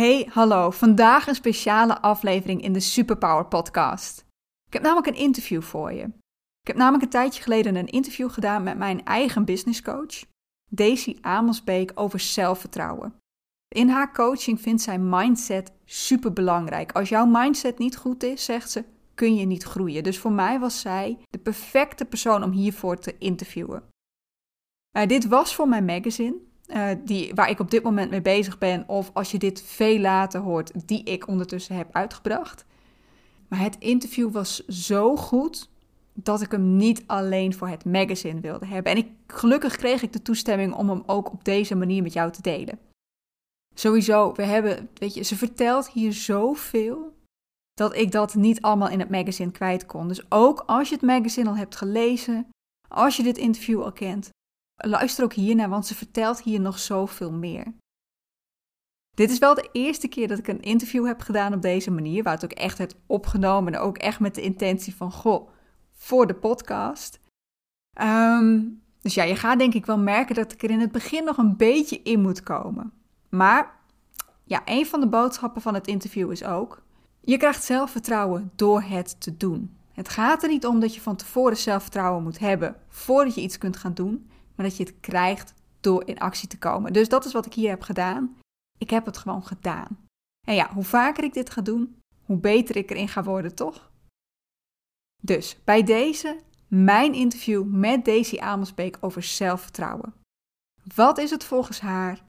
Hey, hallo. Vandaag een speciale aflevering in de Superpower Podcast. Ik heb namelijk een interview voor je. Ik heb namelijk een tijdje geleden een interview gedaan met mijn eigen businesscoach, Daisy Amelsbeek, over zelfvertrouwen. In haar coaching vindt zij mindset super belangrijk. Als jouw mindset niet goed is, zegt ze, kun je niet groeien. Dus voor mij was zij de perfecte persoon om hiervoor te interviewen. Uh, dit was voor mijn magazine, uh, die, waar ik op dit moment mee bezig ben, of als je dit veel later hoort, die ik ondertussen heb uitgebracht. Maar het interview was zo goed dat ik hem niet alleen voor het magazine wilde hebben. En ik, gelukkig kreeg ik de toestemming om hem ook op deze manier met jou te delen. Sowieso, we hebben, weet je, ze vertelt hier zoveel dat ik dat niet allemaal in het magazine kwijt kon. Dus ook als je het magazine al hebt gelezen, als je dit interview al kent, luister ook hiernaar, want ze vertelt hier nog zoveel meer. Dit is wel de eerste keer dat ik een interview heb gedaan op deze manier, waar het ook echt heb opgenomen en ook echt met de intentie van, goh, voor de podcast. Ehm, dus ja, je gaat denk ik wel merken dat ik er in het begin nog een beetje in moet komen. Maar ja, een van de boodschappen van het interview is ook: je krijgt zelfvertrouwen door het te doen. Het gaat er niet om dat je van tevoren zelfvertrouwen moet hebben voordat je iets kunt gaan doen, maar dat je het krijgt door in actie te komen. Dus dat is wat ik hier heb gedaan. Ik heb het gewoon gedaan. En ja, hoe vaker ik dit ga doen, hoe beter ik erin ga worden, toch? Dus bij deze mijn interview met Daisy Amelsbeek over zelfvertrouwen. Wat is het volgens haar?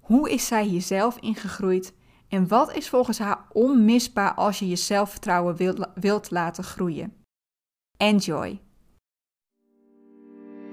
Hoe is zij hier zelf ingegroeid? En wat is volgens haar onmisbaar als je je zelfvertrouwen wilt, wilt laten groeien? Enjoy!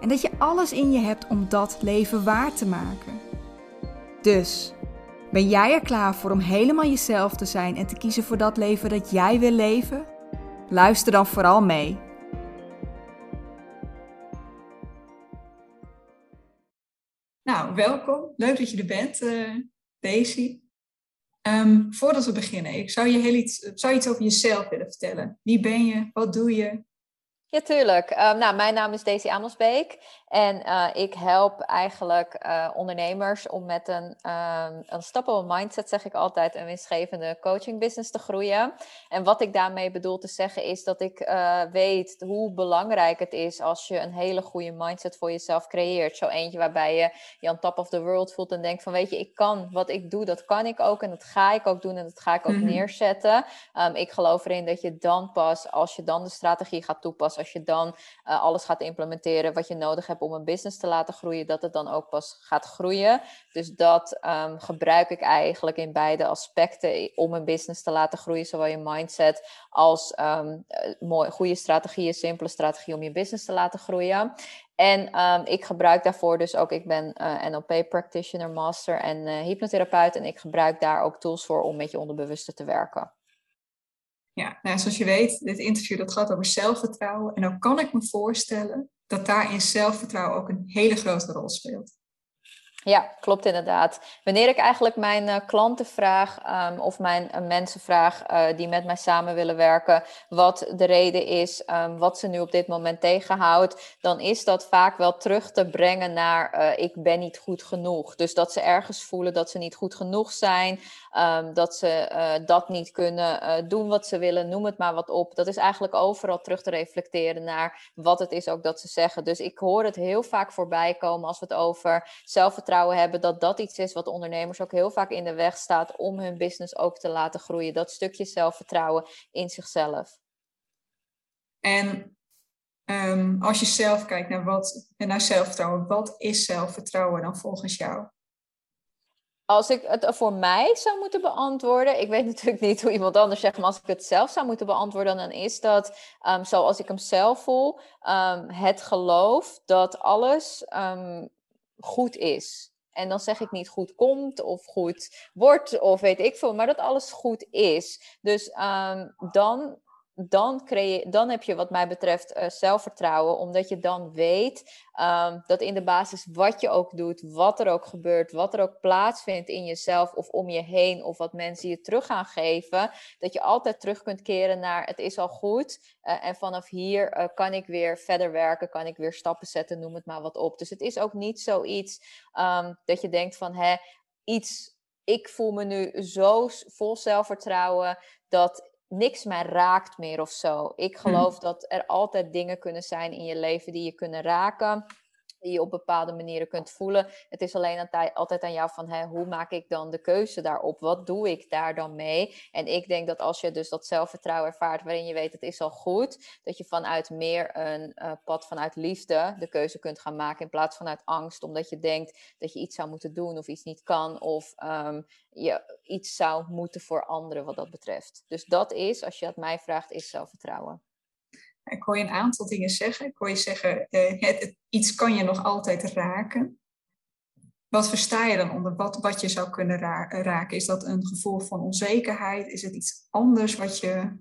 En dat je alles in je hebt om dat leven waar te maken. Dus, ben jij er klaar voor om helemaal jezelf te zijn en te kiezen voor dat leven dat jij wil leven? Luister dan vooral mee. Nou, welkom. Leuk dat je er bent, uh, Daisy. Um, voordat we beginnen, ik zou je heel iets, zou je iets over jezelf willen vertellen. Wie ben je? Wat doe je? Ja, tuurlijk. Um, nou, mijn naam is Daisy Amelsbeek. En uh, ik help eigenlijk uh, ondernemers om met een, um, mindset, zeg ik altijd, een winstgevende coaching business te groeien. En wat ik daarmee bedoel te zeggen is dat ik uh, weet hoe belangrijk het is als je een hele goede mindset voor jezelf creëert. Zo eentje waarbij je je on top of the world voelt en denkt van weet je, ik kan wat ik doe, dat kan ik ook en dat ga ik ook doen en dat ga ik ook mm -hmm. neerzetten. Um, ik geloof erin dat je dan pas, als je dan de strategie gaat toepassen, als je dan alles gaat implementeren wat je nodig hebt om een business te laten groeien, dat het dan ook pas gaat groeien. Dus dat um, gebruik ik eigenlijk in beide aspecten om een business te laten groeien, zowel je mindset als um, goede strategieën, simpele strategieën om je business te laten groeien. En um, ik gebruik daarvoor dus ook, ik ben uh, NLP practitioner, master en uh, hypnotherapeut. En ik gebruik daar ook tools voor om met je onderbewuste te werken. Ja, nou, zoals je weet, dit interview dat gaat over zelfvertrouwen. En dan kan ik me voorstellen dat daarin zelfvertrouwen ook een hele grote rol speelt. Ja, klopt inderdaad. Wanneer ik eigenlijk mijn uh, klanten vraag um, of mijn uh, mensen vraag uh, die met mij samen willen werken, wat de reden is, um, wat ze nu op dit moment tegenhoudt, dan is dat vaak wel terug te brengen naar ik ben niet goed genoeg. Dus dat ze ergens voelen dat ze niet goed genoeg zijn, um, dat ze dat niet kunnen doen wat ze willen, noem het maar wat op. Dat is eigenlijk overal terug te reflecteren naar wat het is ook dat ze zeggen. Dus ik hoor het heel vaak voorbij komen als we het over zelfvertrouwen hebben, dat dat iets is wat ondernemers ook heel vaak in de weg staat om hun business ook te laten groeien. Dat stukje zelfvertrouwen in zichzelf. En um, als je zelf kijkt naar, wat, naar zelfvertrouwen, wat is zelfvertrouwen dan volgens jou? Als ik het voor mij zou moeten beantwoorden, ik weet natuurlijk niet hoe iemand anders zegt, maar als ik het zelf zou moeten beantwoorden, dan is dat um, zoals ik hem zelf voel, um, het geloof dat alles um, goed is. En dan zeg ik niet goed komt of goed wordt of weet ik veel, maar dat alles goed is. Dus ehm, dan dan, creëer, dan heb je wat mij betreft uh, zelfvertrouwen, omdat je dan weet um, dat in de basis wat je ook doet, wat er ook gebeurt, wat er ook plaatsvindt in jezelf of om je heen, of wat mensen je terug gaan geven, dat je altijd terug kunt keren naar het is al goed uh, en vanaf hier uh, kan ik weer verder werken, kan ik weer stappen zetten, noem het maar wat op. Dus het is ook niet zoiets um, dat je denkt van hè, iets ik voel me nu zo vol zelfvertrouwen dat niks mij raakt meer of zo. Ik hmm. geloof dat er altijd dingen kunnen zijn in je leven die je kunnen raken die je op bepaalde manieren kunt voelen. Het is alleen altijd aan jou van hoe maak ik dan de keuze daarop? Wat doe ik daar dan mee? En ik denk dat als je dus dat zelfvertrouwen ervaart waarin je weet het is al goed, dat je vanuit meer een uh, pad vanuit liefde de keuze kunt gaan maken in plaats vanuit angst, omdat je denkt dat je iets zou moeten doen of iets niet kan of um, je iets zou moeten voor anderen wat dat betreft. Dus dat is, als je het mij vraagt, is zelfvertrouwen. Ik hoor je een aantal dingen zeggen. Ik hoor je zeggen, uh, het, iets kan je nog altijd raken. Wat versta je dan onder wat, wat je zou kunnen raken? Is dat een gevoel van onzekerheid? Is het iets anders wat je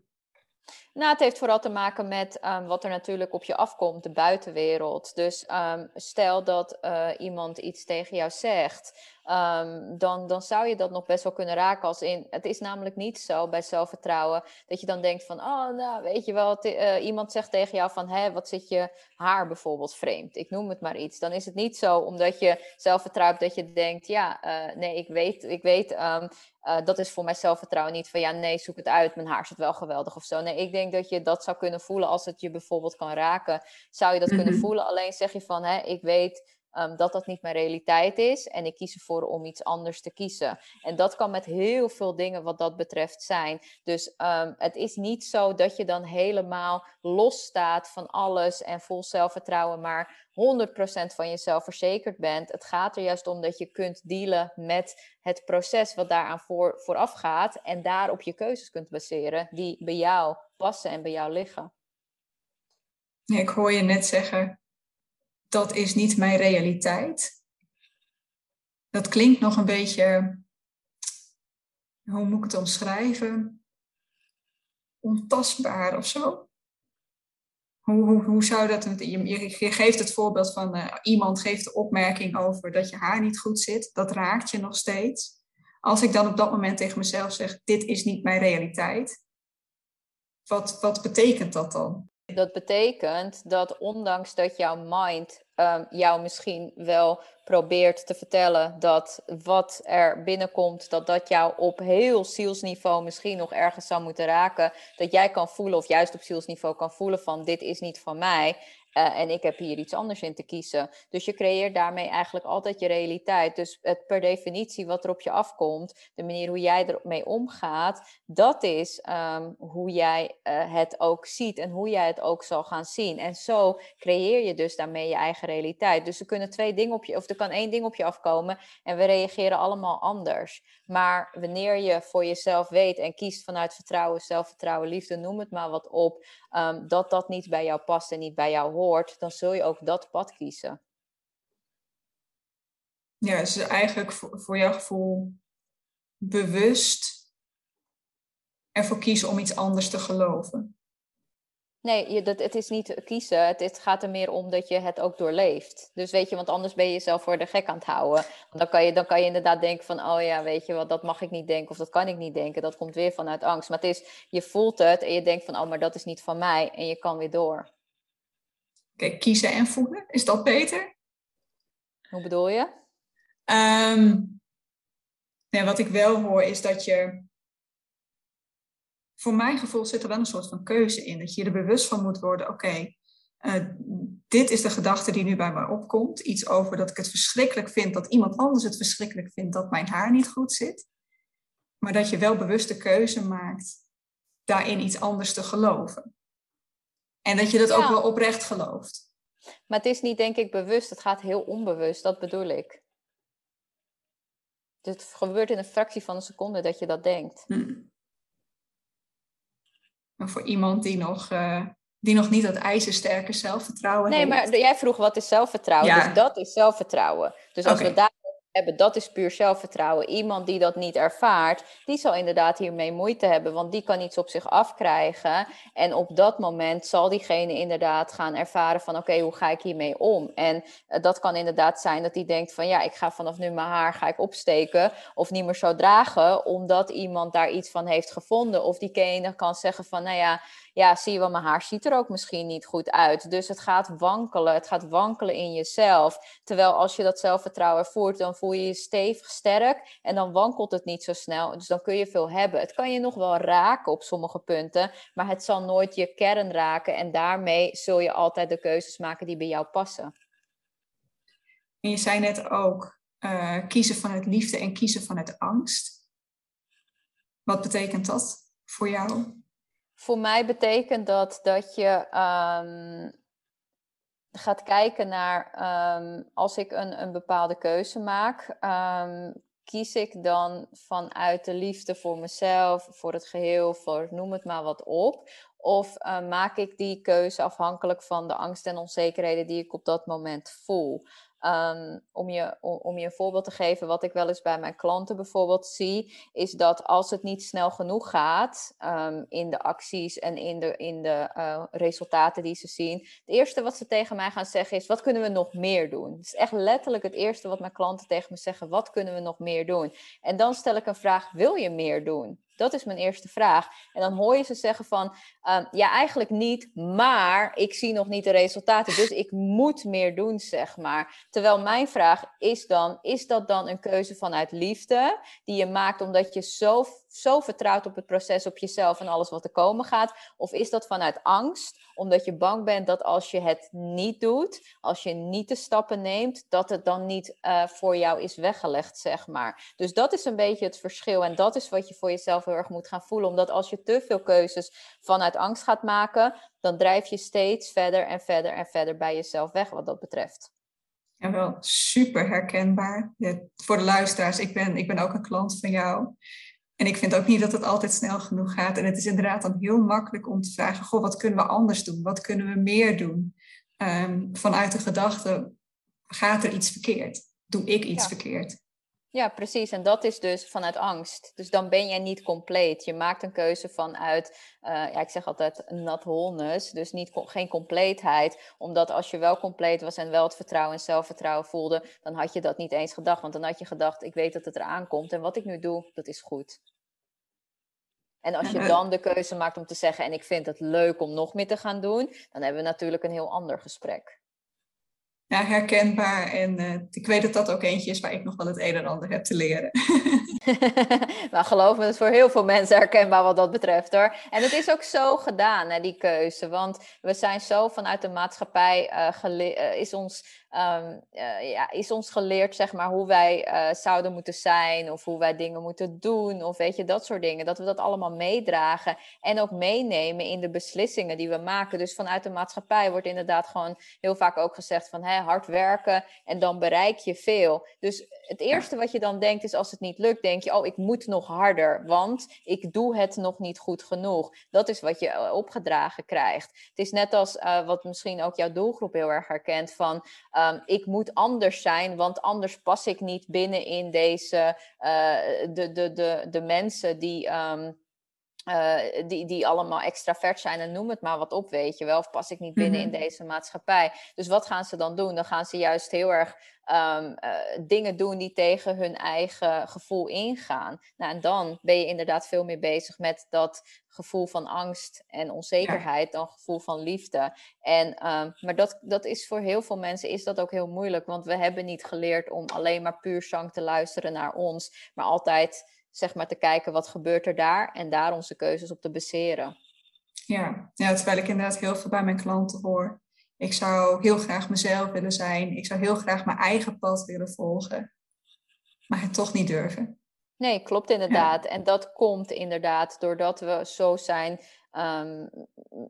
nou, het heeft vooral te maken met um, wat er natuurlijk op je afkomt, de buitenwereld. Dus um, stel dat uh, iemand iets tegen jou zegt, um, dan, dan zou je dat nog best wel kunnen raken. Als in, het is namelijk niet zo bij zelfvertrouwen dat je dan denkt van, oh, nou, weet je wel, uh, iemand zegt tegen jou van, hé, wat zit je haar bijvoorbeeld vreemd? Ik noem het maar iets. Dan is het niet zo omdat je zelfvertrouwt dat je denkt, ja, uh, nee, ik weet, ik weet uh, dat is voor mij zelfvertrouwen niet van ja, nee, zoek het uit, mijn haar zit wel geweldig of zo. Nee, ik denk dat je dat zou kunnen voelen als het je bijvoorbeeld kan raken. Zou je dat kunnen mhm. voelen? Alleen zeg je van, hè, ik weet um, dat dat niet mijn realiteit is en ik kies ervoor om iets anders te kiezen. En dat kan met heel veel dingen wat dat betreft zijn. Dus um, het is niet zo dat je dan helemaal los staat van alles en vol zelfvertrouwen, maar 100% van jezelf verzekerd bent. Het gaat er juist om dat je kunt dealen met het proces wat daaraan voor, vooraf gaat en daarop je keuzes kunt baseren die bij jou passen en bij jou liggen. Ik hoor je net zeggen, dat is niet mijn realiteit. Dat klinkt nog een beetje, hoe moet ik het omschrijven? Ontastbaar of zo. Hoe, hoe, hoe zou dat? Je, je geeft het voorbeeld van uh, iemand geeft de opmerking over dat je haar niet goed zit. Dat raakt je nog steeds. Als ik dan op dat moment tegen mezelf zeg: Dit is niet mijn realiteit. Wat, wat betekent dat dan? Dat betekent dat ondanks dat jouw mind um, jou misschien wel probeert te vertellen dat wat er binnenkomt, dat dat jou op heel zielsniveau misschien nog ergens zou moeten raken, dat jij kan voelen of juist op zielsniveau kan voelen van dit is niet van mij. Uh, en ik heb hier iets anders in te kiezen. Dus je creëert daarmee eigenlijk altijd je realiteit. Dus het per definitie wat er op je afkomt, de manier hoe jij ermee omgaat, dat is um, hoe jij uh, het ook ziet en hoe jij het ook zal gaan zien. En zo creëer je dus daarmee je eigen realiteit. Dus er kunnen twee dingen op je, of er kan één ding op je afkomen en we reageren allemaal anders. Maar wanneer je voor jezelf weet en kiest vanuit vertrouwen, zelfvertrouwen, liefde, noem het maar wat op, um, dat dat niet bij jou past en niet bij jou hoort, dan zul je ook dat pad kiezen. Ja, dus eigenlijk voor, voor jouw gevoel bewust ervoor kiezen om iets anders te geloven. Nee, je, dat, het is niet kiezen. Het, het, gaat er meer om dat je het ook doorleeft. Dus weet je, want anders ben je jezelf voor de gek aan het houden. Dan kan je, dan kan je inderdaad denken van, oh ja, weet je wat, dat mag ik niet denken of dat kan ik niet denken. Dat komt weer vanuit angst. Maar het is, je voelt het en je denkt van, oh, maar dat is niet van mij. En je kan weer door. Kiezen en voelen, is dat beter? Hoe bedoel je? Um, nee, wat ik wel hoor is dat je voor mijn gevoel zit er wel een soort van keuze in. Dat je er bewust van moet worden, oké, eh, dit is de gedachte die nu bij mij opkomt. Iets over dat ik het verschrikkelijk vind, dat iemand anders het verschrikkelijk vindt dat mijn haar niet goed zit. Maar dat je wel bewust de keuze maakt daarin iets anders te geloven. En dat je dat ook wel oprecht gelooft. Maar het is niet, denk ik, bewust. Het gaat heel onbewust, dat bedoel ik. Dus het gebeurt in een fractie van een seconde dat je dat denkt. Hmm. Maar voor iemand die nog, uh, die nog niet dat ijzersterke zelfvertrouwen nee, heeft. Nee, maar jij vroeg wat is zelfvertrouwen. Dus dat is zelfvertrouwen. Dus als we daar hebben. Dat is puur zelfvertrouwen. Iemand die dat niet ervaart, die zal inderdaad hiermee moeite hebben, want die kan iets op zich afkrijgen. En op dat moment zal diegene inderdaad gaan ervaren van oké, hoe ga ik hiermee om? En uh, dat kan inderdaad zijn dat hij denkt van ja, ik ga vanaf nu mijn haar ga ik opsteken of niet meer zo dragen, omdat iemand daar iets van heeft gevonden. Of diegene kan zeggen van nou ja, ja, zie je wel, mijn haar ziet er ook misschien niet goed uit. Dus het gaat wankelen, het gaat wankelen in jezelf. Terwijl als je dat zelfvertrouwen voert, dan voel je je stevig sterk en dan wankelt het niet zo snel. Dus dan kun je veel hebben. Het kan je nog wel raken op sommige punten, maar het zal nooit je kern raken. En daarmee zul je altijd de keuzes maken die bij jou passen. En je zei net ook, uh, kiezen vanuit liefde en kiezen vanuit angst. Wat betekent dat voor jou? Voor mij betekent dat dat je um, gaat kijken naar um, als ik een, een bepaalde keuze maak, um, kies ik dan vanuit de liefde voor mezelf, voor het geheel, voor noem het maar wat op. Of uh, maak ik die keuze afhankelijk van de angst en onzekerheden die ik op dat moment voel? Um, om, je, om, je een voorbeeld te geven, wat ik wel eens bij mijn klanten bijvoorbeeld zie, is dat als het niet snel genoeg gaat um, in de acties en in de, in de uh, resultaten die ze zien, het eerste wat ze tegen mij gaan zeggen is: wat kunnen we nog meer doen? Het is echt letterlijk het eerste wat mijn klanten tegen me zeggen: wat kunnen we nog meer doen? En dan stel ik een vraag: wil je meer doen? Dat is mijn eerste vraag. En dan hoor je ze zeggen van, um, ja, eigenlijk niet, maar ik zie nog niet de resultaten, dus ik moet meer doen, zeg maar. Terwijl mijn vraag is dan, is dat dan een keuze vanuit liefde, die je maakt omdat je zo, zo vertrouwt op het proces, op jezelf en alles wat er komen gaat? Of is dat vanuit angst, omdat je bang bent dat als je het niet doet, als je niet de stappen neemt, dat het dan niet uh, voor jou is weggelegd, zeg maar. Dus dat is een beetje het verschil en dat is wat je voor jezelf heel erg moet gaan voelen. Omdat als je te veel keuzes vanuit angst gaat maken, dan drijf je steeds verder en verder en verder bij jezelf weg wat dat betreft. Ja, wel super herkenbaar. Ja, voor de luisteraars, ik ben, ik ben ook een klant van jou. En ik vind ook niet dat het altijd snel genoeg gaat. En het is inderdaad dan heel makkelijk om te vragen: Goh, wat kunnen we anders doen? Wat kunnen we meer doen? Um, vanuit de gedachte: gaat er iets verkeerd? Doe ik iets verkeerd? Ja, precies. En dat is dus vanuit angst. Dus dan ben jij niet compleet. Je maakt een keuze vanuit, uh, ja, ik zeg altijd not wholeness. Dus niet, geen compleetheid. Omdat als je wel compleet was en wel het vertrouwen en zelfvertrouwen voelde, dan had je dat niet eens gedacht. Want dan had je gedacht, ik weet dat het eraan komt en wat ik nu doe, dat is goed. En als je dan de keuze maakt om te zeggen, en ik vind het leuk om nog meer te gaan doen, dan hebben we natuurlijk een heel ander gesprek ja, herkenbaar. En uh, ik weet dat dat ook eentje is waar ik nog wel het een en ander heb te leren. nou, geloof me, dat is voor heel veel mensen herkenbaar wat dat betreft hoor. En het is ook zo gedaan, die keuze. Want we zijn zo vanuit de maatschappij, uh, uh, is ons um, uh, ja, is ons geleerd, zeg maar, hoe wij uh, zouden moeten zijn of hoe wij dingen moeten doen of weet je, dat soort dingen. Dat we dat allemaal meedragen en ook meenemen in de beslissingen die we maken. Dus vanuit de maatschappij wordt inderdaad gewoon heel vaak ook gezegd van hè, hard werken en dan bereik je veel. Dus het eerste wat je dan denkt is als het niet lukt, denk je, oh, ik moet nog harder, want ik doe het nog niet goed genoeg. Dat is wat je eh, opgedragen krijgt. Het is net als uh, wat misschien ook jouw doelgroep heel erg herkent van um, ik moet anders zijn, want anders pas ik niet binnen in deze, uh, de, de, de, de mensen die. Um, uh, die, die allemaal extravert zijn en noem het maar wat op, weet je wel. Of pas ik niet binnen in deze maatschappij. Dus wat gaan ze dan doen? Dan gaan ze juist heel erg um, uh, dingen doen die tegen hun eigen gevoel ingaan. Nou, en dan ben je inderdaad veel meer bezig met dat gevoel van angst en onzekerheid ja. dan gevoel van liefde. En, um, maar dat, dat is voor heel veel mensen is dat ook heel moeilijk, want we hebben niet geleerd om alleen maar puur zang te luisteren naar ons, maar altijd zeg maar te kijken wat gebeurt er daar en daar onze keuzes op te baseren. Ja, ja terwijl ik inderdaad heel veel bij mijn klanten hoor. Ik zou heel graag mezelf willen zijn. Ik zou heel graag mijn eigen pad willen volgen. Maar het toch niet durven. Nee, klopt inderdaad. Ja. En dat komt inderdaad doordat we zo zijn, um,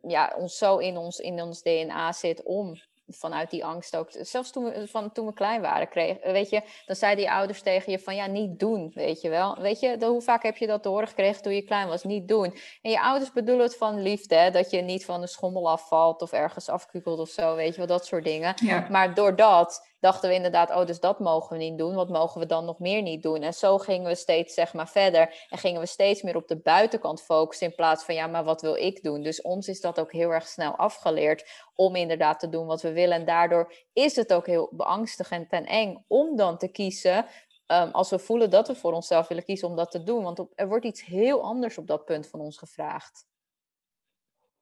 ja, ons zo in ons, in ons DNA zit om vanuit die angst ook. Zelfs toen we, van, toen we klein waren, kreeg, weet je, dan zeiden die ouders tegen je van ja, niet doen, weet je wel. Weet je, hoe vaak heb je dat te horen gekregen toen je klein was? Niet doen. En je ouders bedoelen het van liefde, hè, dat je niet van de schommel afvalt of ergens afkukelt of zo, weet je wel, dat soort dingen. Ja. Maar doordat dachten we inderdaad, oh, dus dat mogen we niet doen. Wat mogen we dan nog meer niet doen? En zo gingen we steeds, zeg maar, verder. En gingen we steeds meer op de buitenkant focussen in plaats van, ja, maar wat wil ik doen? Dus ons is dat ook heel erg snel afgeleerd om inderdaad te doen wat we willen. En daardoor is het ook heel beangstigend en eng om dan te kiezen Ehm, als we voelen dat we voor onszelf willen kiezen om dat te doen. Want er wordt iets heel anders op dat punt van ons gevraagd.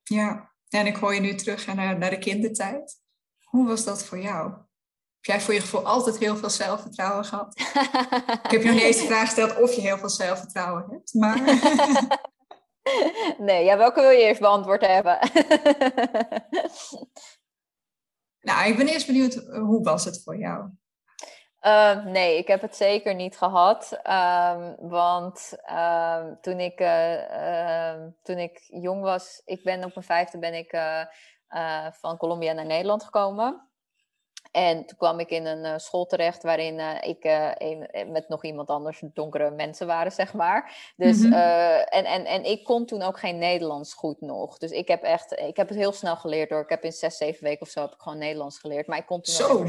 Ja, en ik hoor je nu terug naar, naar de kindertijd. Hoe was dat voor jou? Jij voor je gevoel altijd heel veel zelfvertrouwen gehad? ik heb je nog niet eens de vraag gesteld of je heel veel zelfvertrouwen hebt. Maar... nee, ja, welke wil je eerst beantwoord hebben? nou, ik ben eerst benieuwd, hoe was het voor jou? Ehm, nee, ik heb het zeker niet gehad. Ehm, want ehm, toen, ik, uh, toen ik jong was, ik ben op mijn vijfde ben ik uh, van Colombia naar Nederland gekomen. En toen kwam ik in een school terecht waarin ik een, met nog iemand anders donkere mensen waren, zeg maar. Dus, mm en, en, en ik kon toen ook geen Nederlands goed nog. Dus ik heb echt, ik heb het heel snel geleerd hoor. Ik heb in zes, zeven weken of zo heb ik gewoon Nederlands geleerd. Maar ik kon toen Zo.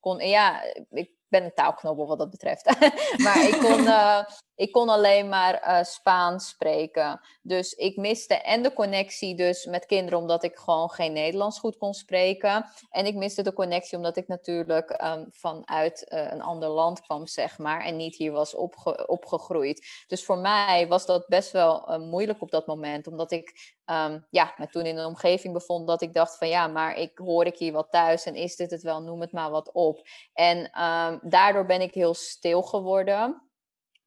kon, ja, ik ben een taalknobbel wat dat betreft. maar ik kon, uh, ik kon alleen maar uh, Spaans spreken. Dus ik miste en de connectie dus met kinderen, omdat ik gewoon geen Nederlands goed kon spreken. En ik miste de connectie omdat ik natuurlijk um, vanuit uh, een ander land kwam, zeg maar. En niet hier was opge opgegroeid. Dus voor mij was dat best wel moeilijk op dat moment. Omdat ik um, ja, me toen in een omgeving bevond dat ik dacht van ja, maar ik hoor ik hier wat thuis en is dit het wel, noem het maar wat op. En um, daardoor ben ik heel stil geworden.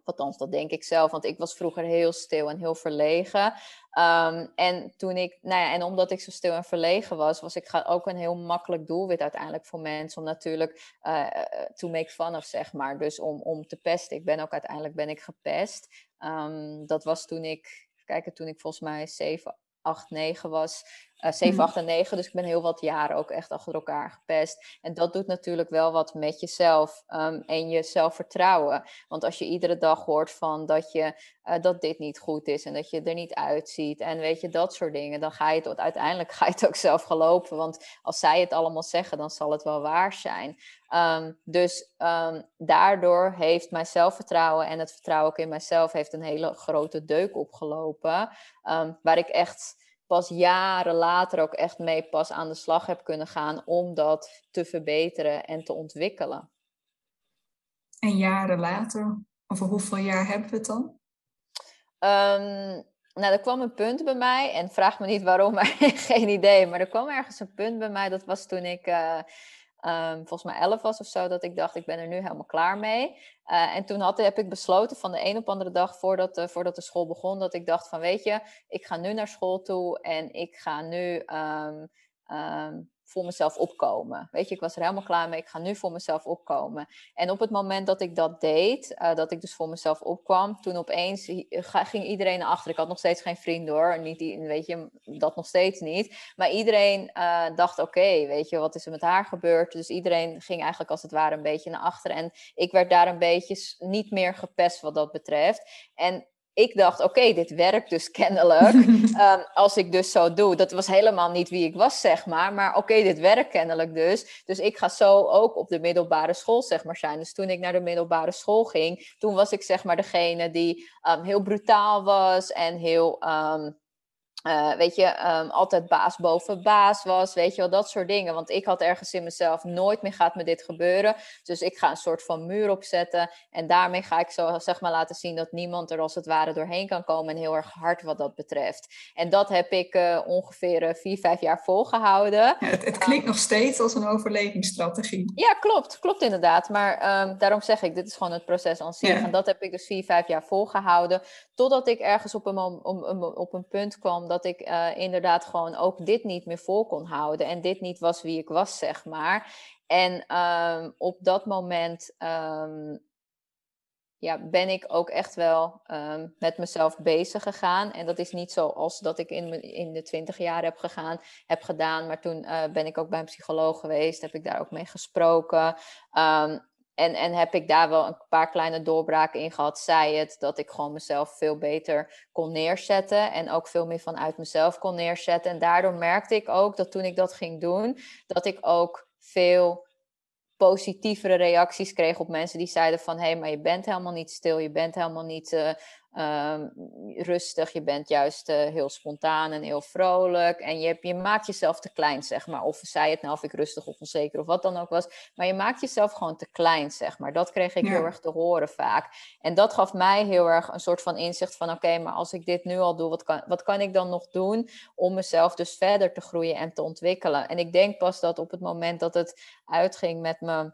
Althans, dat denk ik zelf, want ik was vroeger heel stil en heel verlegen. Um, en toen ik, nou ja, en omdat ik zo stil en verlegen was, was ik ook een heel makkelijk doelwit uiteindelijk voor mensen om natuurlijk uh, to make fun of, zeg maar. Dus om, om te pesten. Ik ben ook uiteindelijk ben ik gepest. Um, dat was toen ik, kijken, toen ik volgens mij 7, 8, 9 was. Uh, 7, 8 en 9. Dus ik ben heel wat jaren ook echt achter elkaar gepest. En dat doet natuurlijk wel wat met jezelf um, en je zelfvertrouwen. Want als je iedere dag hoort van dat, je, uh, dat dit niet goed is en dat je er niet uitziet en weet je, dat soort dingen, dan ga je het uiteindelijk ga je het ook zelf geloven. Want als zij het allemaal zeggen, dan zal het wel waar zijn. Um, dus um, daardoor heeft mijn zelfvertrouwen en het vertrouwen ook in mijzelf heeft een hele grote deuk opgelopen. Waar ik echt pas jaren later ook echt mee pas aan de slag heb kunnen gaan om dat te verbeteren en te ontwikkelen. En jaren later, over hoeveel jaar hebben we het dan? Um, nou, er kwam een punt bij mij, en vraag me niet waarom, maar geen idee. Maar er kwam ergens een punt bij mij, dat was toen ik uh, um, volgens mij elf was of zo, dat ik dacht, ik ben er nu helemaal klaar mee. Uh, en toen had, heb ik besloten van de een op andere dag voordat, voordat de school begon, dat ik dacht van weet je, ik ga nu naar school toe en ik ga nu um, um, voor mezelf opkomen. Weet je, ik was er helemaal klaar mee. Ik ga nu voor mezelf opkomen. En op het moment dat ik dat deed, uh, dat ik dus voor mezelf opkwam, toen opeens ging iedereen naar achter. Ik had nog steeds geen vrienden hoor. Niet, weet je, dat nog steeds niet. Maar iedereen uh, dacht, oké, weet je, wat is er met haar gebeurd? Dus iedereen ging eigenlijk als het ware een beetje naar achter. En ik werd daar een beetje niet meer gepest wat dat betreft. En ik dacht, oké, dit werkt dus kennelijk. um, als ik dus zo doe. Dat was helemaal niet wie ik was, zeg maar. Maar oké, okay, dit werkt kennelijk dus. Dus ik ga zo ook op de middelbare school, zeg maar, zijn. Dus toen ik naar de middelbare school ging, toen was ik, zeg maar, degene die um, heel brutaal was en heel. Um, uh, weet je, um, altijd baas boven baas was, weet je wel, dat soort dingen. Want ik had ergens in mezelf, nooit meer gaat me dit gebeuren. Dus ik ga een soort van muur opzetten. En daarmee ga ik zo, zeg maar, laten zien dat niemand er als het ware doorheen kan komen. En heel erg hard wat dat betreft. En dat heb ik uh, ongeveer uh, vier, vijf jaar volgehouden. Ja, het, het klinkt um, nog steeds als een overlevingsstrategie. Ja, klopt. Klopt inderdaad. Maar um, daarom zeg ik, dit is gewoon het proces aan zich. Ja. En dat heb ik dus vier, vijf jaar volgehouden. Totdat ik ergens op een, op, op een punt kwam dat ik uh, inderdaad gewoon ook dit niet meer vol kon houden. En dit niet was wie ik was, zeg maar. En um, op dat moment um, ja, ben ik ook echt wel um, met mezelf bezig gegaan. En dat is niet zoals dat ik in, in de twintig jaar heb, gegaan, heb gedaan. Maar toen uh, ben ik ook bij een psycholoog geweest. Heb ik daar ook mee gesproken. En, en heb ik daar wel een paar kleine doorbraken in gehad, zij het, dat ik gewoon mezelf veel beter kon neerzetten en ook veel meer vanuit mezelf kon neerzetten. En daardoor merkte ik ook dat toen ik dat ging doen, dat ik ook veel positievere reacties kreeg op mensen die zeiden van... hé, hey, maar je bent helemaal niet stil, je bent helemaal niet uh, um, rustig. Je bent juist uh, heel spontaan en heel vrolijk. En je, je maakt jezelf te klein, zeg maar. Of zei het nou of ik rustig of onzeker of wat dan ook was. Maar je maakt jezelf gewoon te klein, zeg maar. Dat kreeg ik ja. heel erg te horen vaak. En dat gaf mij heel erg een soort van inzicht van... oké, okay, maar als ik dit nu al doe, wat kan, wat kan ik dan nog doen... om mezelf dus verder te groeien en te ontwikkelen? En ik denk pas dat op het moment dat het uitging met me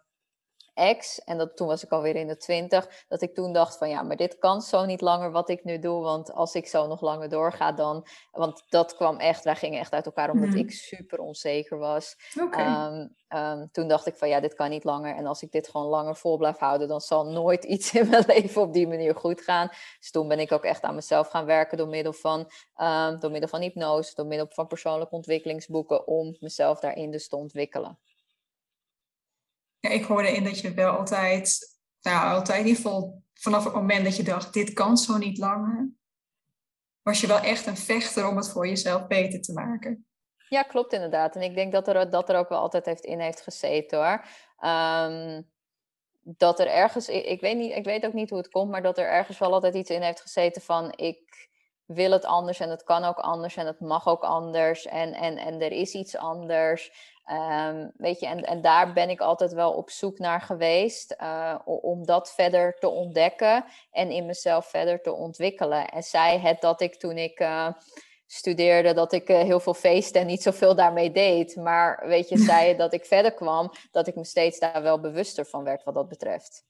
ex, en dat, toen was ik alweer in de twintig, dat ik toen dacht van ja, maar dit kan zo niet langer wat ik nu doe, want als ik zo nog langer doorga dan, want dat kwam echt, wij gingen echt uit elkaar omdat mm. ik super onzeker was. Okay. Um, um, toen dacht ik van ja, dit kan niet langer en als ik dit gewoon langer vol blijf houden, dan zal nooit iets in mijn leven op die manier goed gaan. Dus toen ben ik ook echt aan mezelf gaan werken door middel van, um, door middel van hypnose, door middel van persoonlijke ontwikkelingsboeken, om mezelf daarin dus te ontwikkelen ja, ik hoorde in dat je wel altijd, nou altijd in ieder geval vanaf het moment dat je dacht, dit kan zo niet langer, was je wel echt een vechter om het voor jezelf beter te maken. Ja, klopt inderdaad. En ik denk dat er, dat er ook wel altijd heeft in heeft gezeten hoor. Um, dat er ergens, ik, ik, weet niet, ik weet ook niet hoe het komt, maar dat er ergens wel altijd iets in heeft gezeten van ik wil het anders en het kan ook anders en het mag ook anders en, en, en er is iets anders. Um, weet je, en, en daar ben ik altijd wel op zoek naar geweest uh, om dat verder te ontdekken en in mezelf verder te ontwikkelen. En zij het dat ik toen ik uh, studeerde, dat ik uh, heel veel feesten en niet zoveel daarmee deed. Maar weet je, zij dat ik verder kwam, dat ik me steeds daar wel bewuster van werd wat dat betreft.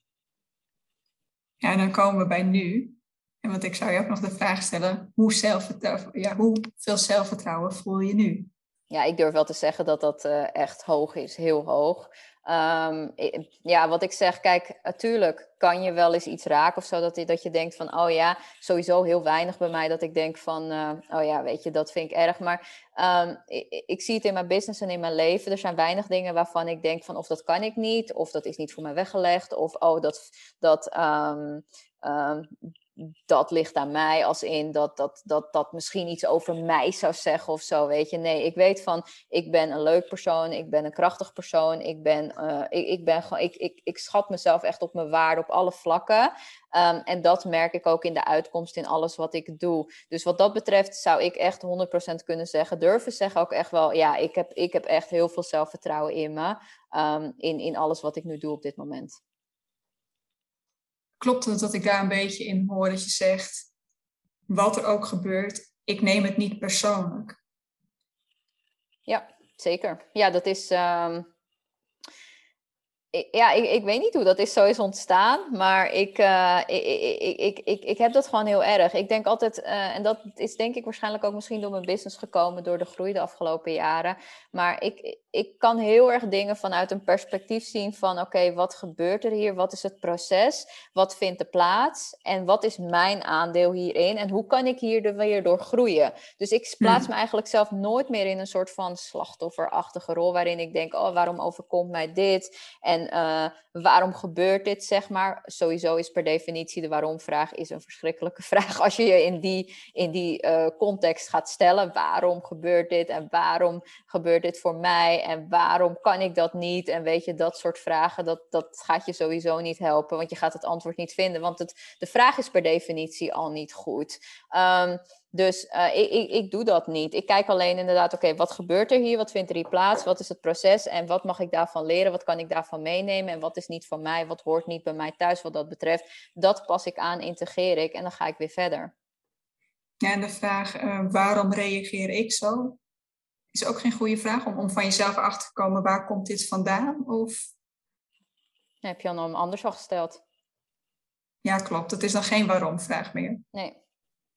Ja, en dan komen we bij nu. En want ik zou je ook nog de vraag stellen, hoe, zelfvertrouwen, ja, hoeveel zelfvertrouwen voel je nu? Ja, ik durf wel te zeggen dat dat uh, echt hoog is, heel hoog. Um, ja, wat ik zeg, kijk, natuurlijk kan je wel eens iets raken of zo, dat, je, dat je denkt van, oh ja, sowieso heel weinig bij mij, dat ik denk van, uh, oh ja, weet je, dat vind ik erg. Maar um, ik, zie het in mijn business en in mijn leven, er zijn weinig dingen waarvan ik denk van, of dat kan ik niet, of dat is niet voor mij weggelegd, of oh, dat, dat um, dat ligt aan mij, als in dat, dat, dat dat misschien iets over mij zou zeggen of zo, weet je. Nee, ik weet van, ik ben een leuk persoon, ik ben een krachtig persoon, ik ben, uh, ik, ik ben gewoon, ik, ik, ik schat mezelf echt op mijn waarde op alle vlakken. Um, en dat merk ik ook in de uitkomst in alles wat ik doe. Dus wat dat betreft zou ik echt 100% kunnen zeggen, durven zeggen ook echt wel, ja, ik heb, ik heb echt heel veel zelfvertrouwen in me, um, in, in alles wat ik nu doe op dit moment klopt het dat ik daar een beetje in hoor dat je zegt, wat er ook gebeurt, ik neem het niet persoonlijk. Ja, zeker. Ja, dat is. Um, ja, ik, ik weet niet hoe dat is, zo is ontstaan. Maar ik, uh, ik, ik, ik, ik, ik heb dat gewoon heel erg. Ik denk altijd, uh, en dat is denk ik waarschijnlijk ook misschien door mijn business gekomen, door de groei de afgelopen jaren. Maar ik, ik kan heel erg dingen vanuit een perspectief zien van oké, wat gebeurt er hier? Wat is het proces? Wat vindt er plaats? En wat is mijn aandeel hierin? En hoe kan ik hier weer door groeien? Dus ik plaats hmm. me eigenlijk zelf nooit meer in een soort van slachtofferachtige rol waarin ik denk, oh, waarom overkomt mij dit? En uh, waarom gebeurt dit, zeg maar? Sowieso is per definitie de waarom-vraag is een verschrikkelijke vraag als je je in die, in die uh, context gaat stellen. Waarom gebeurt dit en waarom gebeurt dit voor mij? en waarom kan ik dat niet? En weet je, dat soort vragen, dat, dat gaat je sowieso niet helpen, want je gaat het antwoord niet vinden, want het, de vraag is per definitie al niet goed. Um, dus uh, ik, ik, ik, doe dat niet. Ik kijk alleen inderdaad, oké, okay, wat gebeurt er hier? Wat vindt er hier plaats? Wat is het proces? En wat mag ik daarvan leren? Wat kan ik daarvan meenemen? En wat is niet van mij? Wat hoort niet bij mij thuis wat dat betreft? Dat pas ik aan, integreer ik en dan ga ik weer verder. Ja, en de vraag, uh, waarom reageer ik zo? is ook geen goede vraag om, om van jezelf achter te komen waar komt dit vandaan? Of... heb je al anders al gesteld? Ja, klopt. Het is dan geen waarom-vraag meer. Nee.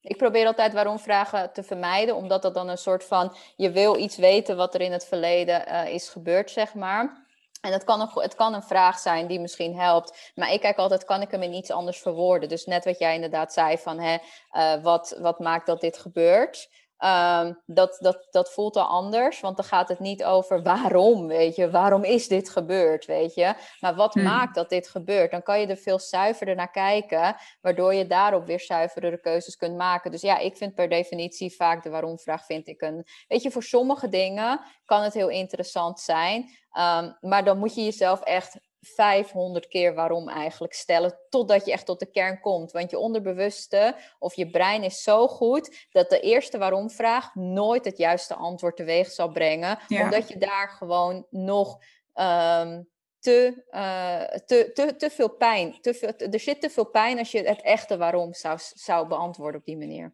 Ik probeer altijd waarom-vragen te vermijden, omdat dat dan een soort van je wil iets weten wat er in het verleden uh, is gebeurd, zeg maar. En het kan, een, het kan een vraag zijn die misschien helpt. Maar ik kijk altijd, kan ik hem in iets anders verwoorden? Dus net wat jij inderdaad zei van, hè, uh, wat, wat maakt dat dit gebeurt? Ehm, dat, dat, dat voelt al anders, want dan gaat het niet over waarom, weet je, waarom is dit gebeurd, weet je, maar wat hmm. maakt dat dit gebeurt. Dan kan je er veel zuiverder naar kijken, waardoor je daarop weer zuiverdere keuzes kunt maken. Dus ja, ik vind per definitie vaak de waarom-vraag vind ik een, weet je, voor sommige dingen kan het heel interessant zijn, ehm, maar dan moet je jezelf echt 500 keer waarom eigenlijk stellen, totdat je echt tot de kern komt. Want je onderbewuste of je brein is zo goed dat de eerste waarom-vraag nooit het juiste antwoord teweeg zal brengen, omdat je daar gewoon nog ehm, te, uh, te, te, te veel pijn, te veel, er zit te veel pijn als je het echte waarom zou, zou beantwoorden op die manier.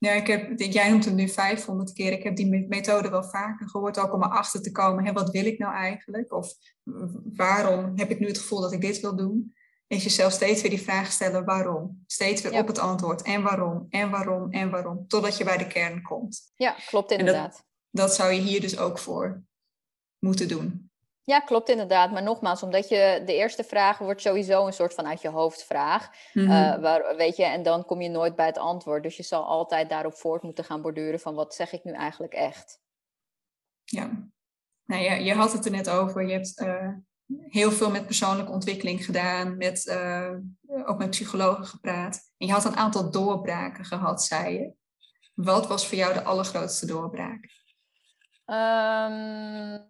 Ja, ik heb, jij noemt hem nu 500 keer. Ik heb die methode wel vaker gehoord, ook om erachter te komen. Hè, wat wil ik nou eigenlijk? Of waarom heb ik nu het gevoel dat ik dit wil doen? Is jezelf steeds weer die vraag stellen, waarom? Steeds weer op het antwoord. En waarom, en waarom, en waarom. Totdat je bij de kern komt. Ja, klopt inderdaad. Dat, dat zou je hier dus ook voor moeten doen. Ja, klopt inderdaad. Maar nogmaals, omdat je de eerste vraag wordt sowieso een soort van uit je hoofdvraag. Mm waar, weet je, en dan kom je nooit bij het antwoord. Dus je zal altijd daarop voort moeten gaan borduren van wat zeg ik nu eigenlijk echt. Ja, nou ja, je had het er net over. Je hebt uh, heel veel met persoonlijke ontwikkeling gedaan, met, uh, ook met psychologen gepraat. En je had een aantal doorbraken gehad, zei je. Wat was voor jou de allergrootste doorbraak? Um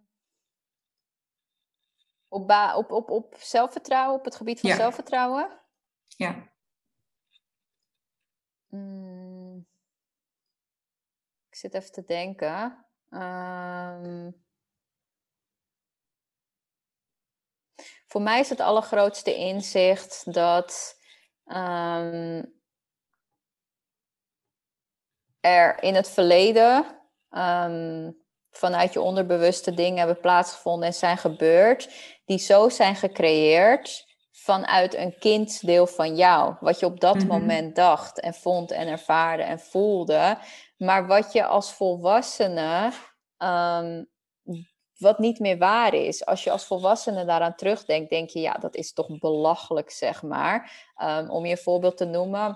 op, op, op, op zelfvertrouwen, op het gebied van zelfvertrouwen? Ja. Mm. Ik zit even te denken. Um... Voor mij is het allergrootste inzicht dat um, er in het verleden um, vanuit je onderbewuste dingen hebben plaatsgevonden en zijn gebeurd, die zo zijn gecreëerd vanuit een kindsdeel van jou. Wat je op dat mhm. moment dacht en vond en ervaarde en voelde. Maar wat je als volwassene, um, wat niet meer waar is. Als je als volwassene daaraan terugdenkt, denk je, ja, dat is toch belachelijk, zeg maar. Um, om je voorbeeld te noemen.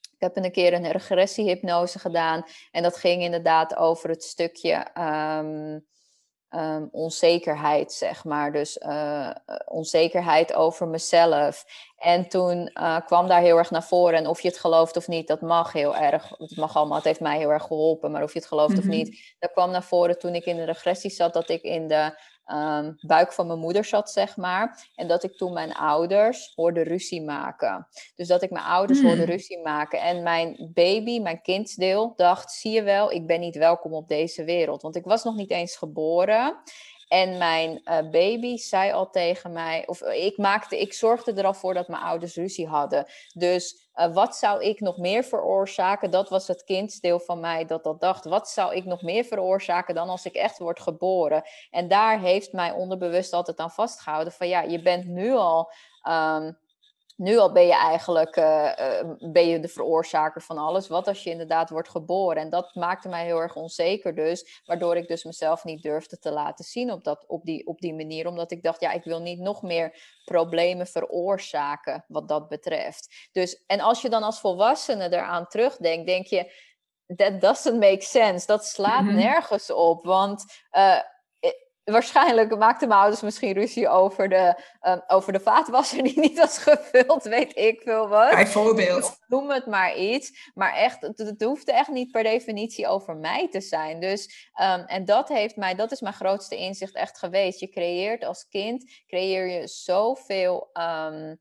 Ik heb een keer een regressiehypnose gedaan. En dat ging inderdaad over het stukje ehm, ehm, onzekerheid, zeg maar. Dus uh, onzekerheid over mezelf. En toen uh, kwam daar heel erg naar voren. En of je het gelooft of niet, dat mag heel erg. Het mag allemaal, het heeft mij heel erg geholpen. Maar of je het gelooft of mhm. niet, dat kwam naar voren toen ik in de regressie zat. Dat ik in de um, buik van mijn moeder zat, zeg maar. En dat ik toen mijn ouders hoorde ruzie maken. Dus dat ik mijn ouders hoorde hmm. ruzie maken. En mijn baby, mijn kindsdeel, dacht: zie je wel, ik ben niet welkom op deze wereld. Want ik was nog niet eens geboren. En mijn uh, baby zei al tegen mij, of ik, maakte, ik zorgde er al voor dat mijn ouders ruzie hadden. Dus uh, wat zou ik nog meer veroorzaken? Dat was het kindsdeel van mij dat dat dacht. Wat zou ik nog meer veroorzaken dan als ik echt word geboren? En daar heeft mij onderbewust altijd aan vastgehouden van ja, je bent nu al. Um, nu al ben je eigenlijk uh, ben je de veroorzaker van alles. Wat als je inderdaad wordt geboren? En dat maakte mij heel erg onzeker dus. Waardoor ik dus mezelf niet durfde te laten zien op, dat, op, die, op die manier. Omdat ik dacht, ja, ik wil niet nog meer problemen veroorzaken wat dat betreft. Dus, en als je dan als volwassene eraan terugdenkt, denk je... That doesn't make sense. Dat slaat mhm. nergens op. Want... Uh, waarschijnlijk maakten mijn ouders misschien ruzie over de, um, over de vaatwasser die niet was gevuld, weet ik veel wat. Bijvoorbeeld. Noem het maar iets. Maar echt, het, het hoeft echt niet per definitie over mij te zijn. Dus, um, en dat heeft mij, dat is mijn grootste inzicht echt geweest. Je creëert als kind, creëer je zoveel um,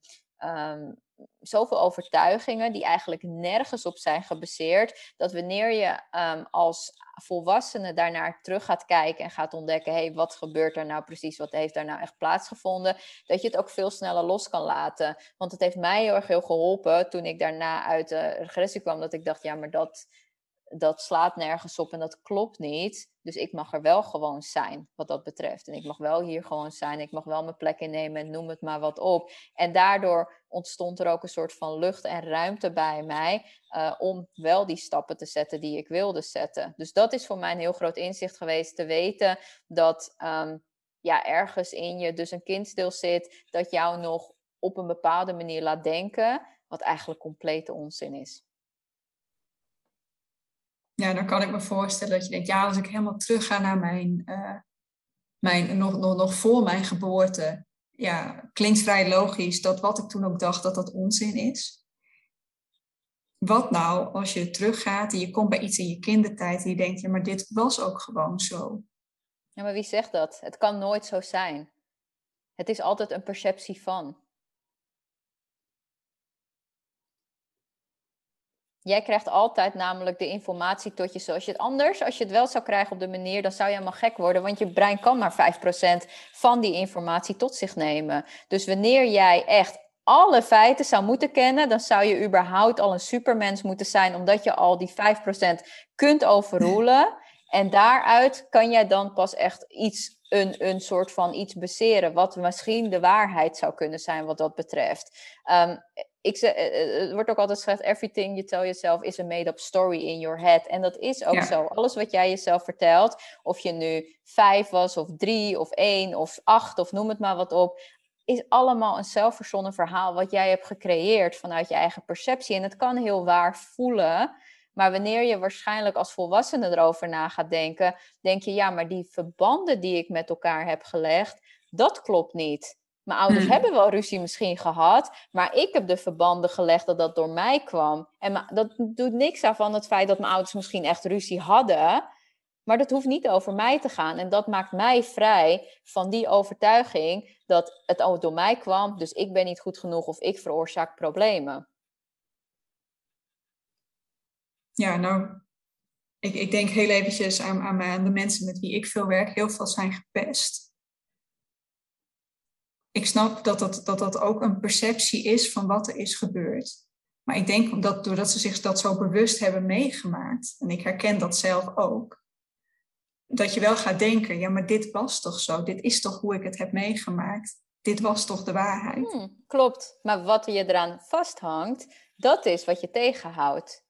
zoveel overtuigingen die eigenlijk nergens op zijn gebaseerd. Dat wanneer je um, als volwassene daarnaar terug gaat kijken en gaat ontdekken: hé, hey, wat gebeurt er nou precies? Wat heeft daar nou echt plaatsgevonden? Dat je het ook veel sneller los kan laten. Want het heeft mij heel erg heel geholpen toen ik daarna uit de regressie kwam. Dat ik dacht: ja, maar dat dat slaat nergens op en dat klopt niet. Dus ik mag er wel gewoon zijn, wat dat betreft. En ik mag wel hier gewoon zijn. Ik mag wel mijn plek innemen en noem het maar wat op. En daardoor ontstond er ook een soort van lucht en ruimte bij mij. Uh, om wel die stappen te zetten die ik wilde zetten. Dus dat is voor mij een heel groot inzicht geweest. Te weten dat um, ja, ergens in je dus een kindstil zit. Dat jou nog op een bepaalde manier laat denken. Wat eigenlijk complete onzin is. Ja, dan kan ik me voorstellen dat je denkt, ja, als ik helemaal terug ga naar mijn, uh, mijn nog, nog, nog voor mijn geboorte, ja, klinkt vrij logisch dat wat ik toen ook dacht, dat dat onzin is. Wat nou als je teruggaat en je komt bij iets in je kindertijd en je denkt, ja, maar dit was ook gewoon zo. Ja, maar wie zegt dat? Het kan nooit zo zijn. Het is altijd een perceptie van. Jij krijgt altijd namelijk de informatie tot je zoals je het anders, als je het wel zou krijgen op de manier, dan zou je helemaal gek worden, want je brein kan maar 5% van die informatie tot zich nemen. Dus wanneer jij echt alle feiten zou moeten kennen, dan zou je überhaupt al een supermens moeten zijn, omdat je al die 5% kunt overroelen. En daaruit kan jij dan pas echt iets, een, een soort van iets baseren, wat misschien de waarheid zou kunnen zijn wat dat betreft. Um, ik zeg, eh, eh, het wordt ook altijd gezegd, everything you tell yourself is a made-up story in your head. En dat is ook zo. Alles wat jij jezelf vertelt, of je nu vijf was, of drie, of één, of acht, of noem het maar wat op, is allemaal een zelfverzonnen verhaal wat jij hebt gecreëerd vanuit je eigen perceptie. En het kan heel waar voelen, maar wanneer je waarschijnlijk als volwassene erover na gaat denken, denk je, ja, maar die verbanden die ik met elkaar heb gelegd, dat klopt niet. Mijn ouders hmm. hebben wel ruzie misschien gehad, maar ik heb de verbanden gelegd dat dat door mij kwam. En dat doet niks aan van het feit dat mijn ouders misschien echt ruzie hadden, maar dat hoeft niet over mij te gaan. En dat maakt mij vrij van die overtuiging dat het ook door mij kwam, dus ik ben niet goed genoeg of ik veroorzaak problemen. Ja, nou, ik, ik denk heel eventjes aan, aan, aan de mensen met wie ik veel werk. Heel veel zijn gepest ik snap dat dat, dat dat ook een perceptie is van wat er is gebeurd. Maar ik denk dat doordat ze zich dat zo bewust hebben meegemaakt, en ik herken dat zelf ook, dat je wel gaat denken, ja, maar dit was toch zo, dit is toch hoe ik het heb meegemaakt, dit was toch de waarheid. Hmm, klopt, maar wat je eraan vasthangt, dat is wat je tegenhoudt.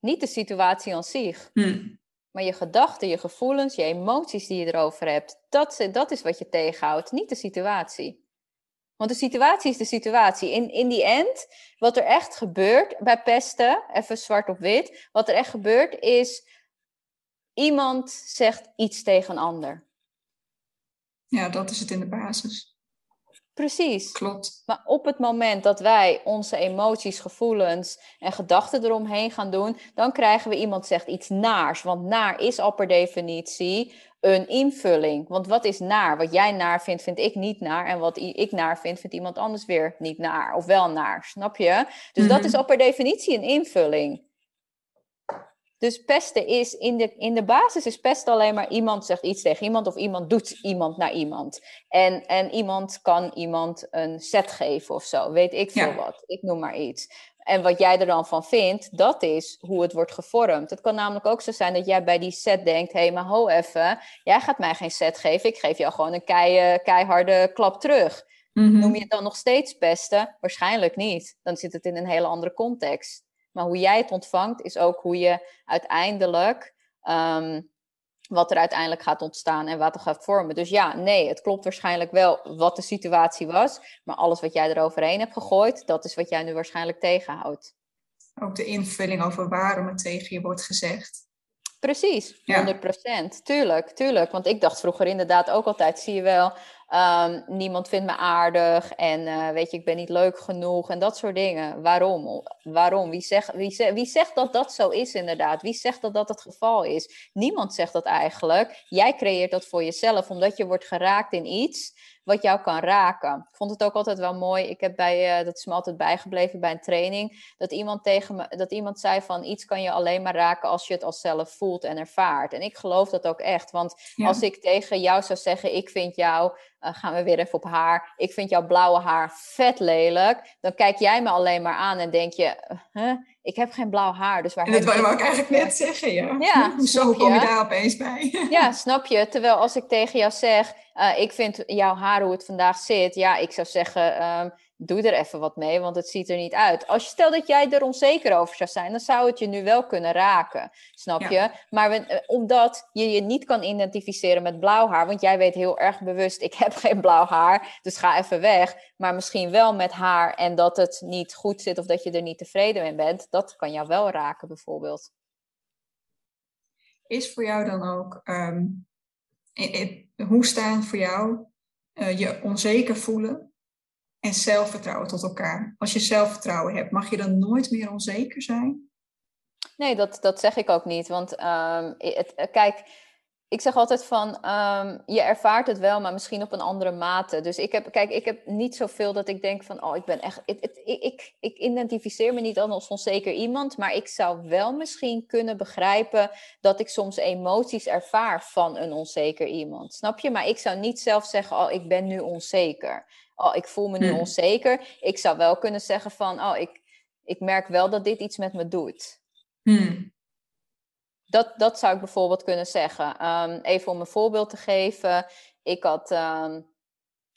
Niet de situatie aan zich, hmm. maar je gedachten, je gevoelens, je emoties die je erover hebt, dat, dat is wat je tegenhoudt, niet de situatie. Want de situatie is de situatie. In, in die end, wat er echt gebeurt bij pesten, even zwart op wit, wat er echt gebeurt is, iemand zegt iets tegen een ander. Ja, dat is het in de basis. Precies. Klopt. Maar op het moment dat wij onze emoties, gevoelens en gedachten eromheen gaan doen, dan krijgen we iemand zegt iets naars. Want naar is al per definitie een invulling. Want wat is naar? Wat jij naar vindt, vind ik niet naar. En wat ik naar vind, vindt iemand anders weer niet naar. Of wel naar, snap je? Dus dat mhm. is al per definitie een invulling. Dus pesten is in de, in de basis is pesten alleen maar iemand zegt iets tegen iemand of iemand doet iemand naar iemand. En, en iemand kan iemand een set geven of zo, weet ik veel wat. Ik noem maar iets. En wat jij er dan van vindt, dat is hoe het wordt gevormd. Het kan namelijk ook zo zijn dat jij bij die set denkt: hé, hey, maar ho even, jij gaat mij geen set geven, ik geef jou gewoon een kei, keiharde klap terug. Mhm. Noem je het dan nog steeds pesten? Waarschijnlijk niet. Dan zit het in een hele andere context. Maar hoe jij het ontvangt, is ook hoe je uiteindelijk ehm, wat er uiteindelijk gaat ontstaan en wat er gaat vormen. Dus ja, nee, het klopt waarschijnlijk wel wat de situatie was, maar alles wat jij eroverheen hebt gegooid, dat is wat jij nu waarschijnlijk tegenhoudt. Ook de invulling over waarom het tegen je wordt gezegd. Precies, 100%. Tuurlijk, tuurlijk. Want ik dacht vroeger inderdaad ook altijd, zie je wel, um, niemand vindt me aardig en uh, weet je, ik ben niet leuk genoeg en dat soort dingen. Waarom? Waarom? Wie zegt, wie, zegt, wie zegt dat dat zo is inderdaad? Wie zegt dat dat het geval is? Niemand zegt dat eigenlijk. Jij creëert dat voor jezelf omdat je wordt geraakt in iets wat jou kan raken. Ik vond het ook altijd wel mooi. Ik heb bij, uh, dat is me altijd bijgebleven bij een training, dat iemand tegen me, dat iemand zei van iets kan je alleen maar raken als je het als zelf voelt en ervaart. En ik geloof dat ook echt, want als ik tegen jou zou zeggen, ik vind jou, uh, gaan we weer even op haar, ik vind jouw blauwe haar vet lelijk, dan kijk jij me alleen maar aan en denk je, huh? ik heb geen blauw haar. Dus waar en dat wou ik eigenlijk net zeggen, ja. ja Zo kom je daar opeens bij. ja, snap je. Terwijl als ik tegen jou zeg, uh, ik vind jouw haar hoe het vandaag zit, ja, ik zou zeggen, um, doe er even wat mee, want het ziet er niet uit. Als je stel dat jij er onzeker over zou zijn, dan zou het je nu wel kunnen raken, snap je? Maar we, eh, omdat je je niet kan identificeren met blauw haar, want jij weet heel erg bewust, ik heb geen blauw haar, dus ga even weg. Maar misschien wel met haar en dat het niet goed zit of dat je er niet tevreden mee bent, dat kan jou wel raken bijvoorbeeld. is voor jou dan ook, ehm, hoe staan voor jou uh, je onzeker voelen en zelfvertrouwen tot elkaar? Als je zelfvertrouwen hebt, mag je dan nooit meer onzeker zijn? Nee, dat, dat zeg ik ook niet. Want um, het, eh, kijk, ik zeg altijd van, um, je ervaart het wel, maar misschien op een andere mate. Dus ik heb, kijk, ik heb niet zoveel dat ik denk van, oh, ik ben echt, ik, ik, ik identificeer me niet als onzeker iemand, maar ik zou wel misschien kunnen begrijpen dat ik soms emoties ervaar van een onzeker iemand. Snap je? Maar ik zou niet zelf zeggen, oh, ik ben nu onzeker. Oh, ik voel me nu hmm. onzeker. Ik zou wel kunnen zeggen van, oh, ik, ik merk wel dat dit iets met me doet. Hmm. Dat, dat zou ik bijvoorbeeld kunnen zeggen. Ehm, even om een voorbeeld te geven. Ik had. Ehm,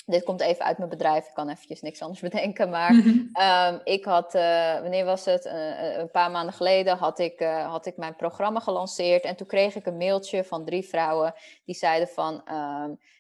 dit komt even uit mijn bedrijf. Ik kan eventjes niks anders bedenken. Maar mhm. ehm, ik had, uh, wanneer was het? Uh, een paar maanden geleden had ik, uh, had ik mijn programma gelanceerd. En toen kreeg ik een mailtje van drie vrouwen. Die zeiden van,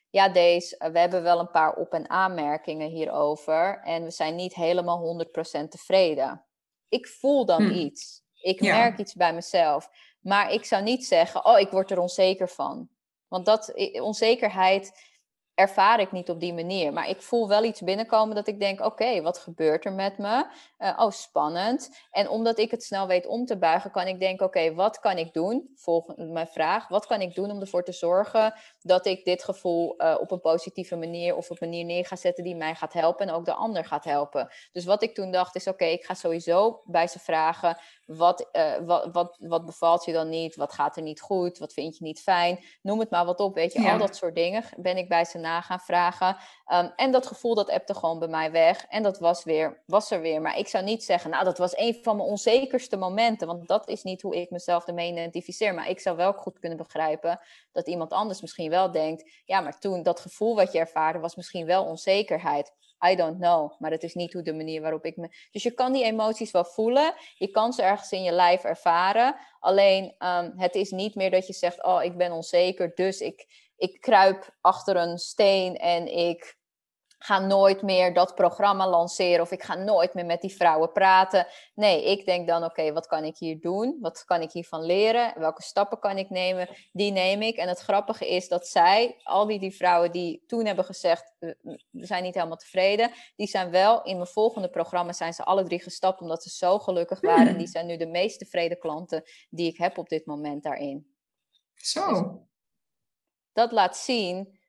ja deze, we hebben wel een paar op- en aanmerkingen hierover. En we zijn niet helemaal 100% tevreden. Ik voel dan hm. iets. Ik merk iets bij mezelf. Maar ik zou niet zeggen, oh, ik word er onzeker van. Want dat onzekerheid ervaar ik niet op die manier. Maar ik voel wel iets binnenkomen dat ik denk: oké, wat gebeurt er met me? Uh, oh, spannend. En omdat ik het snel weet om te buigen, kan ik denken: oké, wat kan ik doen? Volgende mijn vraag: wat kan ik doen om ervoor te zorgen dat ik dit gevoel uh, op een positieve manier of op een manier neer ga zetten die mij gaat helpen en ook de ander gaat helpen? Dus wat ik toen dacht is: oké, ik ga sowieso bij ze vragen: wat, uh, wat, wat, wat bevalt je dan niet? Wat gaat er niet goed? Wat vind je niet fijn? Noem het maar wat op, weet je, al dat soort dingen ben ik bij ze na gaan vragen. Um, en dat gevoel dat appte gewoon bij mij weg. En dat was, weer, was er weer. Maar ik zou niet zeggen, nou, dat was een van mijn onzekerste momenten. Want dat is niet hoe ik mezelf ermee identificeer. Maar ik zou wel goed kunnen begrijpen dat iemand anders misschien wel denkt... ja, maar toen, dat gevoel wat je ervaarde was misschien wel onzekerheid. I don't know. Maar dat is niet hoe de manier waarop ik me. Dus je kan die emoties wel voelen. Je kan ze ergens in je lijf ervaren. Alleen um, het is niet meer dat je zegt: Oh, ik ben onzeker. Dus ik, ik kruip achter een steen en ik ga nooit meer dat programma lanceren of ik ga nooit meer met die vrouwen praten. Nee, ik denk dan, oké, wat kan ik hier doen? Wat kan ik hiervan leren? Welke stappen kan ik nemen? Die neem ik. En het grappige is dat zij, al die, die vrouwen die toen hebben gezegd, we zijn niet helemaal tevreden, die zijn wel in mijn volgende programma, zijn ze alle drie gestapt omdat ze zo gelukkig waren. En die zijn nu de meest tevreden klanten die ik heb op dit moment daarin. Zo. Dat laat zien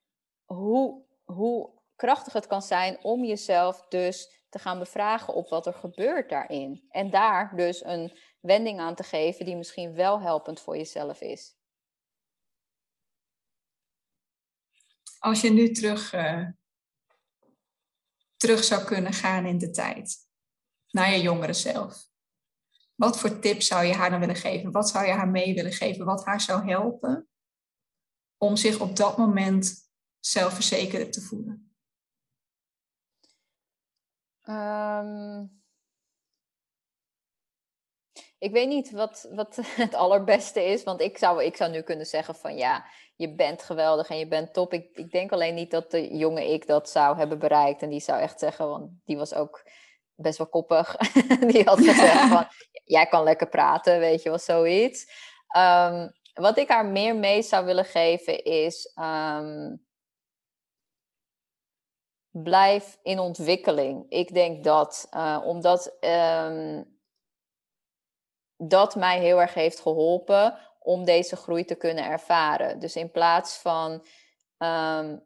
hoe, hoe krachtig het kan zijn om jezelf dus te gaan bevragen op wat er gebeurt daarin. En daar dus een wending aan te geven die misschien wel helpend voor jezelf is. Als je nu terug, uh, terug zou kunnen gaan in de tijd, naar je jongere zelf. Wat voor tips zou je haar dan willen geven? Wat zou je haar mee willen geven? Wat haar zou helpen om zich op dat moment zelfverzekerd te voelen? Um, ik weet niet wat, wat het allerbeste is, want ik zou, ik zou nu kunnen zeggen van ja, je bent geweldig en je bent top. Ik, ik denk alleen niet dat de jonge ik dat zou hebben bereikt. En die zou echt zeggen, want die was ook best wel koppig. die had gezegd van, jij kan lekker praten, weet je wel, zoiets. Um, wat ik haar meer mee zou willen geven is, um, blijf in ontwikkeling. Ik denk dat, uh, omdat um, dat mij heel erg heeft geholpen om deze groei te kunnen ervaren. Dus in plaats van um,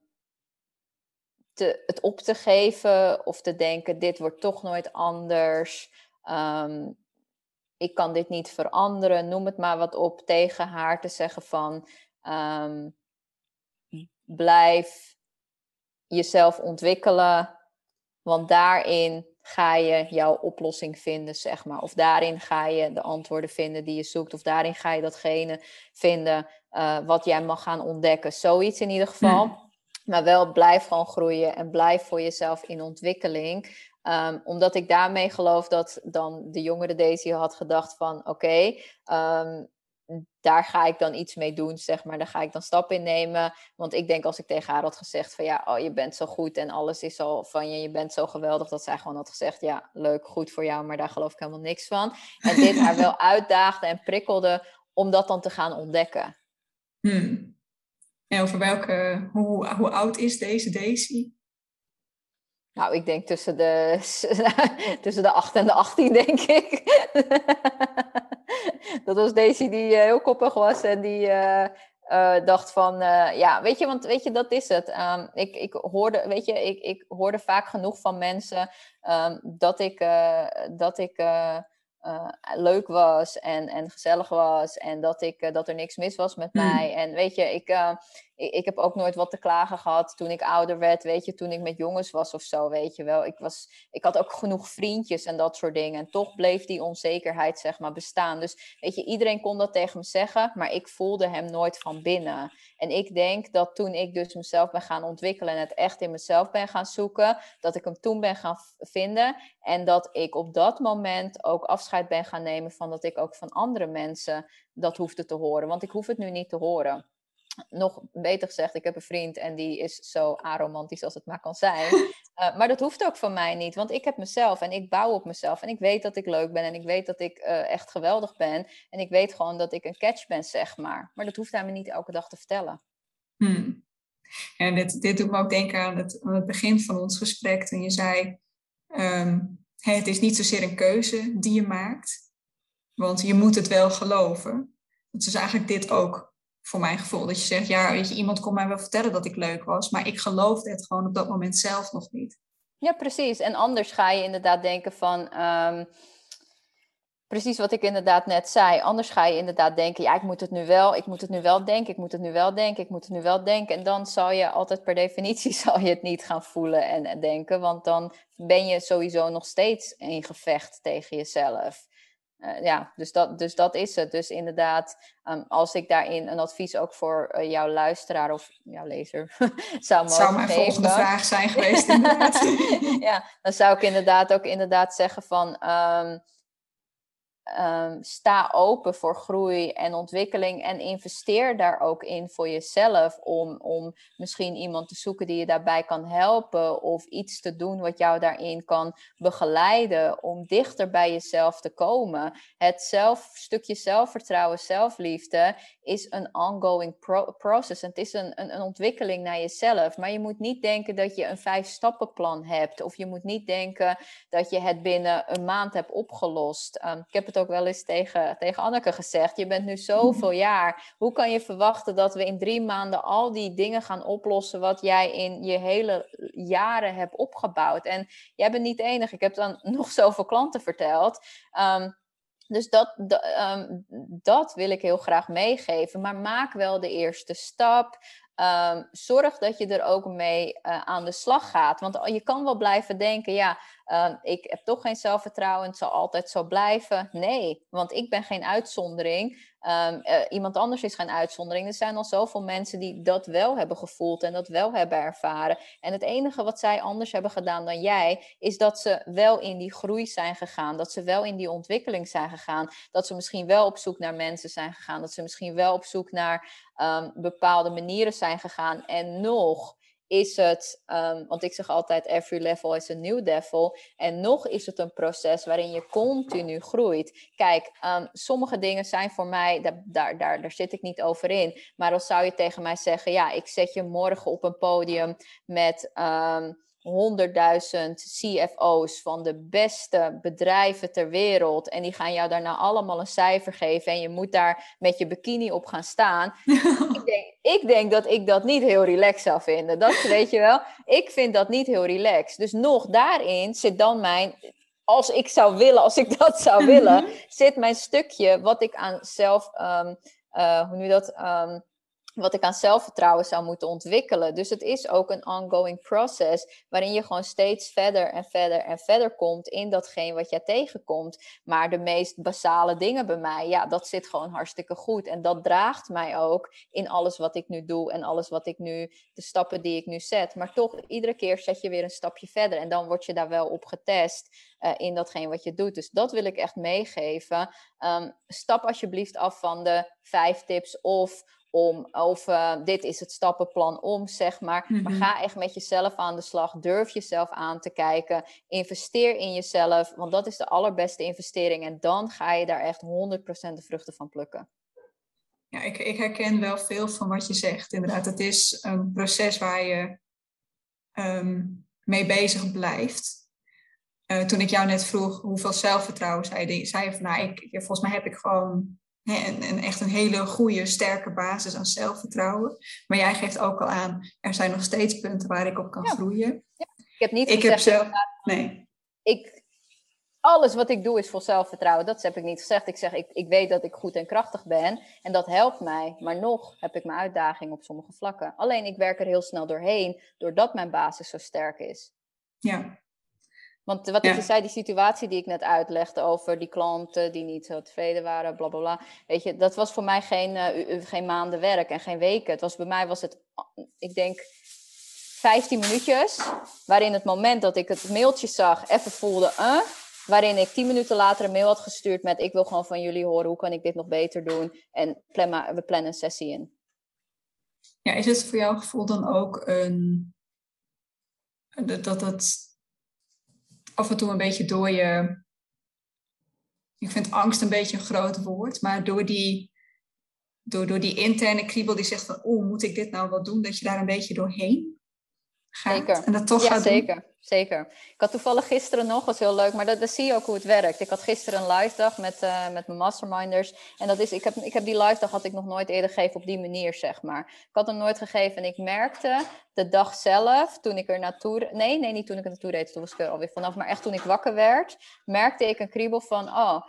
te, het op te geven of te denken: dit wordt toch nooit anders. Ik kan dit niet veranderen. Noem het maar wat op tegen haar te zeggen van blijf jezelf ontwikkelen. Want daarin ga je jouw oplossing vinden, zeg maar. Of daarin ga je de antwoorden vinden die je zoekt. Of daarin ga je datgene vinden uh, wat jij mag gaan ontdekken. Zoiets in ieder geval. Hmm. Maar wel blijf gewoon groeien en blijf voor jezelf in ontwikkeling. Um, omdat ik daarmee geloof dat dan de jongere Daisy had gedacht van... oké, okay, um, daar ga ik dan iets mee doen, zeg maar. Daar ga ik dan stap in nemen. Want ik denk als ik tegen haar had gezegd van ja, oh, je bent zo goed en alles is al van je, je bent zo geweldig, dat zij gewoon had gezegd, ja, leuk, goed voor jou, maar daar geloof ik helemaal niks van. En dit haar wel uitdaagde en prikkelde om dat dan te gaan ontdekken. Hmm. En over welke, hoe, hoe oud is deze Daisy? Nou, ik denk tussen de, tussen de 8 en de 18, denk ik. dat was Daisy die uh, heel koppig was en die uh, uh, dacht van, ja, weet je, want weet je, dat is het. Um, ik, ik hoorde, weet je, ik, ik hoorde vaak genoeg van mensen um, dat ik, dat ik leuk was en, en gezellig was. En dat, ik, dat er niks mis was met hmm. mij. En weet je, ik, ik, ik, heb ook nooit wat te klagen gehad toen ik ouder werd. Weet je, toen ik met jongens was of zo, weet je wel. Ik, was, ik had ook genoeg vriendjes en dat soort dingen. En toch bleef die onzekerheid, zeg maar, bestaan. Dus weet je, iedereen kon dat tegen me zeggen. Maar ik voelde hem nooit van binnen. En ik denk dat toen ik dus mezelf ben gaan ontwikkelen en het echt in mezelf ben gaan zoeken, dat ik hem toen ben gaan vinden. En dat ik op dat moment ook afscheid ben gaan nemen van dat ik ook van andere mensen dat hoefde te horen. Want ik hoef het nu niet te horen. Nog beter gezegd, ik heb een vriend en die is zo aromantisch als het maar kan zijn. Uh, maar dat hoeft ook van mij niet, want ik heb mezelf en ik bouw op mezelf. En ik weet dat ik leuk ben en ik weet dat ik uh, echt geweldig ben. En ik weet gewoon dat ik een catch ben, zeg maar. Maar dat hoeft hij me niet elke dag te vertellen. Hmm. En dit, dit doet me ook denken aan het, aan het begin van ons gesprek, toen je zei: um, het is niet zozeer een keuze die je maakt, want je moet het wel geloven. Het is eigenlijk dit ook voor mijn gevoel. Dat je zegt, ja, weet je, iemand kon mij wel vertellen dat ik leuk was, maar ik geloofde het gewoon op dat moment zelf nog niet. Ja, precies. En anders ga je inderdaad denken van, ehm, precies wat ik inderdaad net zei. Anders ga je inderdaad denken, ja, ik moet het nu wel, ik moet het nu wel denken, ik moet het nu wel denken, ik moet het nu wel denken. En dan zal je altijd per definitie zal je het niet gaan voelen en denken, want dan ben je sowieso nog steeds in gevecht tegen jezelf. Uh, ja, dus dat, dus dat is het. Dus inderdaad, um, als ik daarin een advies ook voor uh, jouw luisteraar of jouw lezer zou mogen Zou mijn geven, volgende vraag zijn geweest inderdaad. ja, dan zou ik inderdaad ook inderdaad zeggen van... Um, um, sta open voor groei en ontwikkeling en investeer daar ook in voor jezelf om, om misschien iemand te zoeken die je daarbij kan helpen of iets te doen wat jou daarin kan begeleiden om dichter bij jezelf te komen. Het zelf, stukje zelfvertrouwen, zelfliefde is een ongoing pro process. Het is een, een, ontwikkeling naar jezelf, maar je moet niet denken dat je een vijf stappenplan hebt of je moet niet denken dat je het binnen een maand hebt opgelost. Um, ik heb het ook wel eens tegen, tegen Anneke gezegd. Je bent nu zoveel jaar. Hoe kan je verwachten dat we in drie maanden al die dingen gaan oplossen wat jij in je hele jaren hebt opgebouwd? En jij bent niet de enige. Ik heb dan nog zoveel klanten verteld. Um, dus dat, dat, um, dat wil ik heel graag meegeven. Maar maak wel de eerste stap. Um, zorg dat je er ook mee uh, aan de slag gaat. Want je kan wel blijven denken, ja, uh, ik heb toch geen zelfvertrouwen, het zal altijd zo blijven. Nee, want ik ben geen uitzondering. Um, uh, iemand anders is geen uitzondering. Er zijn al zoveel mensen die dat wel hebben gevoeld en dat wel hebben ervaren. En het enige wat zij anders hebben gedaan dan jij, is dat ze wel in die groei zijn gegaan. Dat ze wel in die ontwikkeling zijn gegaan. Dat ze misschien wel op zoek naar mensen zijn gegaan. Dat ze misschien wel op zoek naar um, bepaalde manieren zijn gegaan. En nog is het, um, want ik zeg altijd, every level is a new devil. En nog is het een proces waarin je continu groeit. Kijk, um, sommige dingen zijn voor mij, daar, daar, daar, zit ik niet over in. Maar dan zou je tegen mij zeggen, ja, ik zet je morgen op een podium met... Um, 100.000 CFO's van de beste bedrijven ter wereld. En die gaan jou daarna allemaal een cijfer geven. En je moet daar met je bikini op gaan staan. ik, denk, ik denk dat ik dat niet heel relaxed zou vinden. Dat weet je wel. Ik vind dat niet heel relaxed. Dus nog daarin zit dan mijn. Als ik zou willen, als ik dat zou willen, zit mijn stukje wat ik aan zelf. Um, uh, hoe nu dat? Um, wat ik aan zelfvertrouwen zou moeten ontwikkelen. Dus het is ook een ongoing process waarin je gewoon steeds verder en verder en verder komt in datgene wat jij tegenkomt. Maar de meest basale dingen bij mij, ja, dat zit gewoon hartstikke goed. En dat draagt mij ook in alles wat ik nu doe en alles wat ik nu, de stappen die ik nu zet. Maar toch, iedere keer zet je weer een stapje verder en dan word je daar wel op getest uh, in datgene wat je doet. Dus dat wil ik echt meegeven. Um, stap alsjeblieft af van de vijf tips of om, of uh, dit is het stappenplan om, zeg maar. Mm -hmm. Maar mhm. ga echt met jezelf aan de slag. Durf jezelf aan te kijken. Investeer in jezelf, want dat is de allerbeste investering. En dan ga je daar echt 100% de vruchten van plukken. Ja, ik, ik herken wel veel van wat je zegt. Inderdaad, het is een proces waar je ehm, mee bezig blijft. Uh, toen ik jou net vroeg hoeveel zelfvertrouwen zei je, zei je van nou, ik, volgens mij heb ik gewoon een, een, echt een hele goede, sterke basis aan zelfvertrouwen. Maar jij geeft ook al aan, er zijn nog steeds punten waar ik op kan groeien. Ja. Ik heb niet ik gezegd, heb zelf, nee. Ik, alles wat ik doe is voor zelfvertrouwen. Dat heb ik niet gezegd. Ik zeg, ik, ik weet dat ik goed en krachtig ben en dat helpt mij. Maar nog heb ik mijn uitdaging op sommige vlakken. Alleen ik werk er heel snel doorheen, doordat mijn basis zo sterk is. Ja. Want wat ja. ik zei, die situatie die ik net uitlegde over die klanten die niet zo tevreden waren, bla bla bla. Weet je, dat was voor mij geen, uh, geen maanden werk en geen weken. Het was, bij mij was het, ik denk, 15 minuutjes. Waarin het moment dat ik het mailtje zag, even voelde, uh, waarin ik 10 minuten later een mail had gestuurd met: Ik wil gewoon van jullie horen, hoe kan ik dit nog beter doen? En plan maar, we plannen een sessie in. Ja, is het voor jouw gevoel dan ook een. dat het af en toe een beetje door je. Ik vind angst een beetje een groot woord, maar door die, door, door die interne kriebel die zegt van, oh, moet ik dit nou wel doen? Dat je daar een beetje doorheen gaat. Zeker. En dat toch ja, gaat zeker. Doen. Zeker. Ik had toevallig gisteren nog, was heel leuk, maar dat, dat zie je ook hoe het werkt. Ik had gisteren een live dag met, uh, met mijn masterminders. En dat is, ik heb, ik heb die live dag had ik nog nooit eerder gegeven op die manier, zeg maar. Ik had hem nooit gegeven en ik merkte de dag zelf, toen ik er naartoe... Nee, nee, niet toen ik er naartoe reed, toen was ik er alweer vanaf. Maar echt toen ik wakker werd, merkte ik een kriebel van... Oh,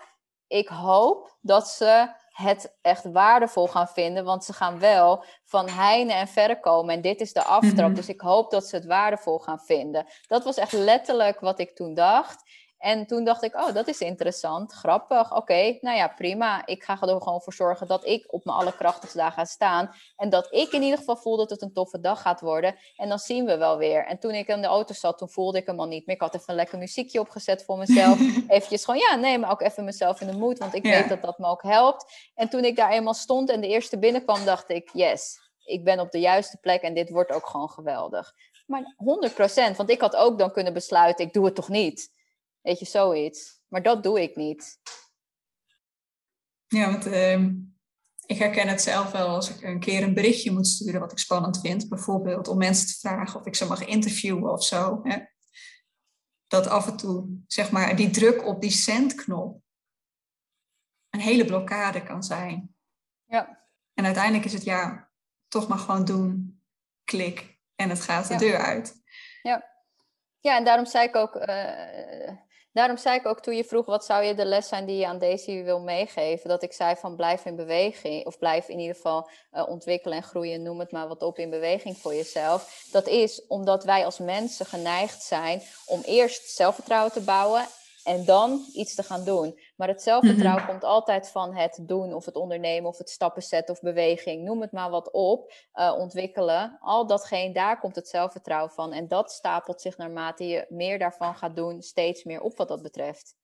ik hoop dat ze het echt waardevol gaan vinden. Want ze gaan wel van heine en verre komen. En dit is de aftrap. Mhm. Dus ik hoop dat ze het waardevol gaan vinden. Dat was echt letterlijk wat ik toen dacht. En toen dacht ik, oh, dat is interessant, grappig. Oké, nou ja, prima. Ik ga er gewoon voor zorgen dat ik op mijn allerkrachtigste dag ga staan. En dat ik in ieder geval voel dat het een toffe dag gaat worden. En dan zien we wel weer. En toen ik in de auto zat, toen voelde ik hem al niet meer. Ik had even een lekker muziekje opgezet voor mezelf. Eventjes gewoon, ja, nee, maar ook even mezelf in de moed. Want ik Ja. weet dat dat me ook helpt. En toen ik daar eenmaal stond en de eerste binnenkwam, dacht ik, yes, ik ben op de juiste plek en dit wordt ook gewoon geweldig. Maar 100% want ik had ook dan kunnen besluiten, ik doe het toch niet. Weet je, zoiets. Maar dat doe ik niet. Ja, want ehm, ik herken het zelf wel als ik een keer een berichtje moet sturen wat ik spannend vind. Bijvoorbeeld om mensen te vragen of ik ze mag interviewen of zo. Hè. Dat af en toe, zeg maar, die druk op die sendknop een hele blokkade kan zijn. Ja. En uiteindelijk is het ja, toch maar gewoon doen, klik en het gaat de Ja. deur uit. Ja, en daarom zei ik ook, eh, daarom zei ik ook toen je vroeg wat zou je de les zijn die je aan Daisy wil meegeven, dat ik zei van blijf in beweging, of blijf in ieder geval eh, ontwikkelen en groeien, noem het maar wat op in beweging voor jezelf. Dat is omdat wij als mensen geneigd zijn om eerst zelfvertrouwen te bouwen en dan iets te gaan doen. Maar het zelfvertrouwen komt altijd van het doen of het ondernemen of het stappen zetten of beweging. Noem het maar wat op. eh, ontwikkelen. Al datgene, daar komt het zelfvertrouwen van. En dat stapelt zich naarmate je meer daarvan gaat doen, steeds meer op wat dat betreft.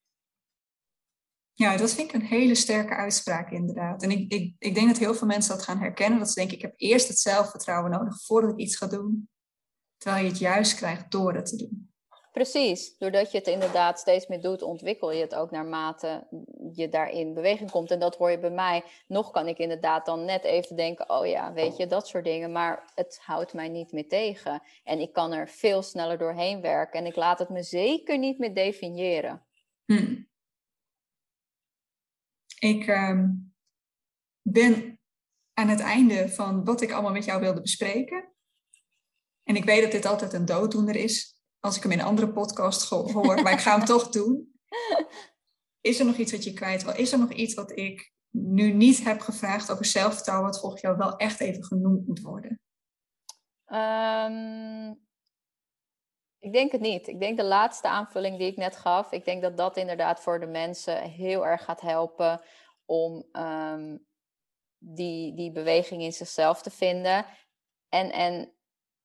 Ja, dat vind ik een hele sterke uitspraak inderdaad. En ik, ik, ik denk dat heel veel mensen dat gaan herkennen. Dat ze denken, ik heb eerst het zelfvertrouwen nodig voordat ik iets ga doen. Terwijl je het juist krijgt door het te doen. Precies, doordat je het inderdaad steeds meer doet, ontwikkel je het ook naarmate je daarin beweging komt. En dat hoor je bij mij. Nog kan ik inderdaad dan net even denken, oh ja, weet je, dat soort dingen. Maar het houdt mij niet meer tegen. En ik kan er veel sneller doorheen werken. En ik laat het me zeker niet meer definiëren. Hm. Ik ehm, ben aan het einde van wat ik allemaal met jou wilde bespreken. En ik weet dat dit altijd een dooddoener is als ik hem in een andere podcast hoor, maar ik ga hem toch doen. Is er nog iets wat je kwijt wil? Is er nog iets wat ik nu niet heb gevraagd over zelfvertrouwen, wat volgens jou wel echt even genoemd moet worden? Ehm, ik denk het niet. Ik denk de laatste aanvulling die ik net gaf, ik denk dat dat inderdaad voor de mensen heel erg gaat helpen om ehm, die, die beweging in zichzelf te vinden en, en,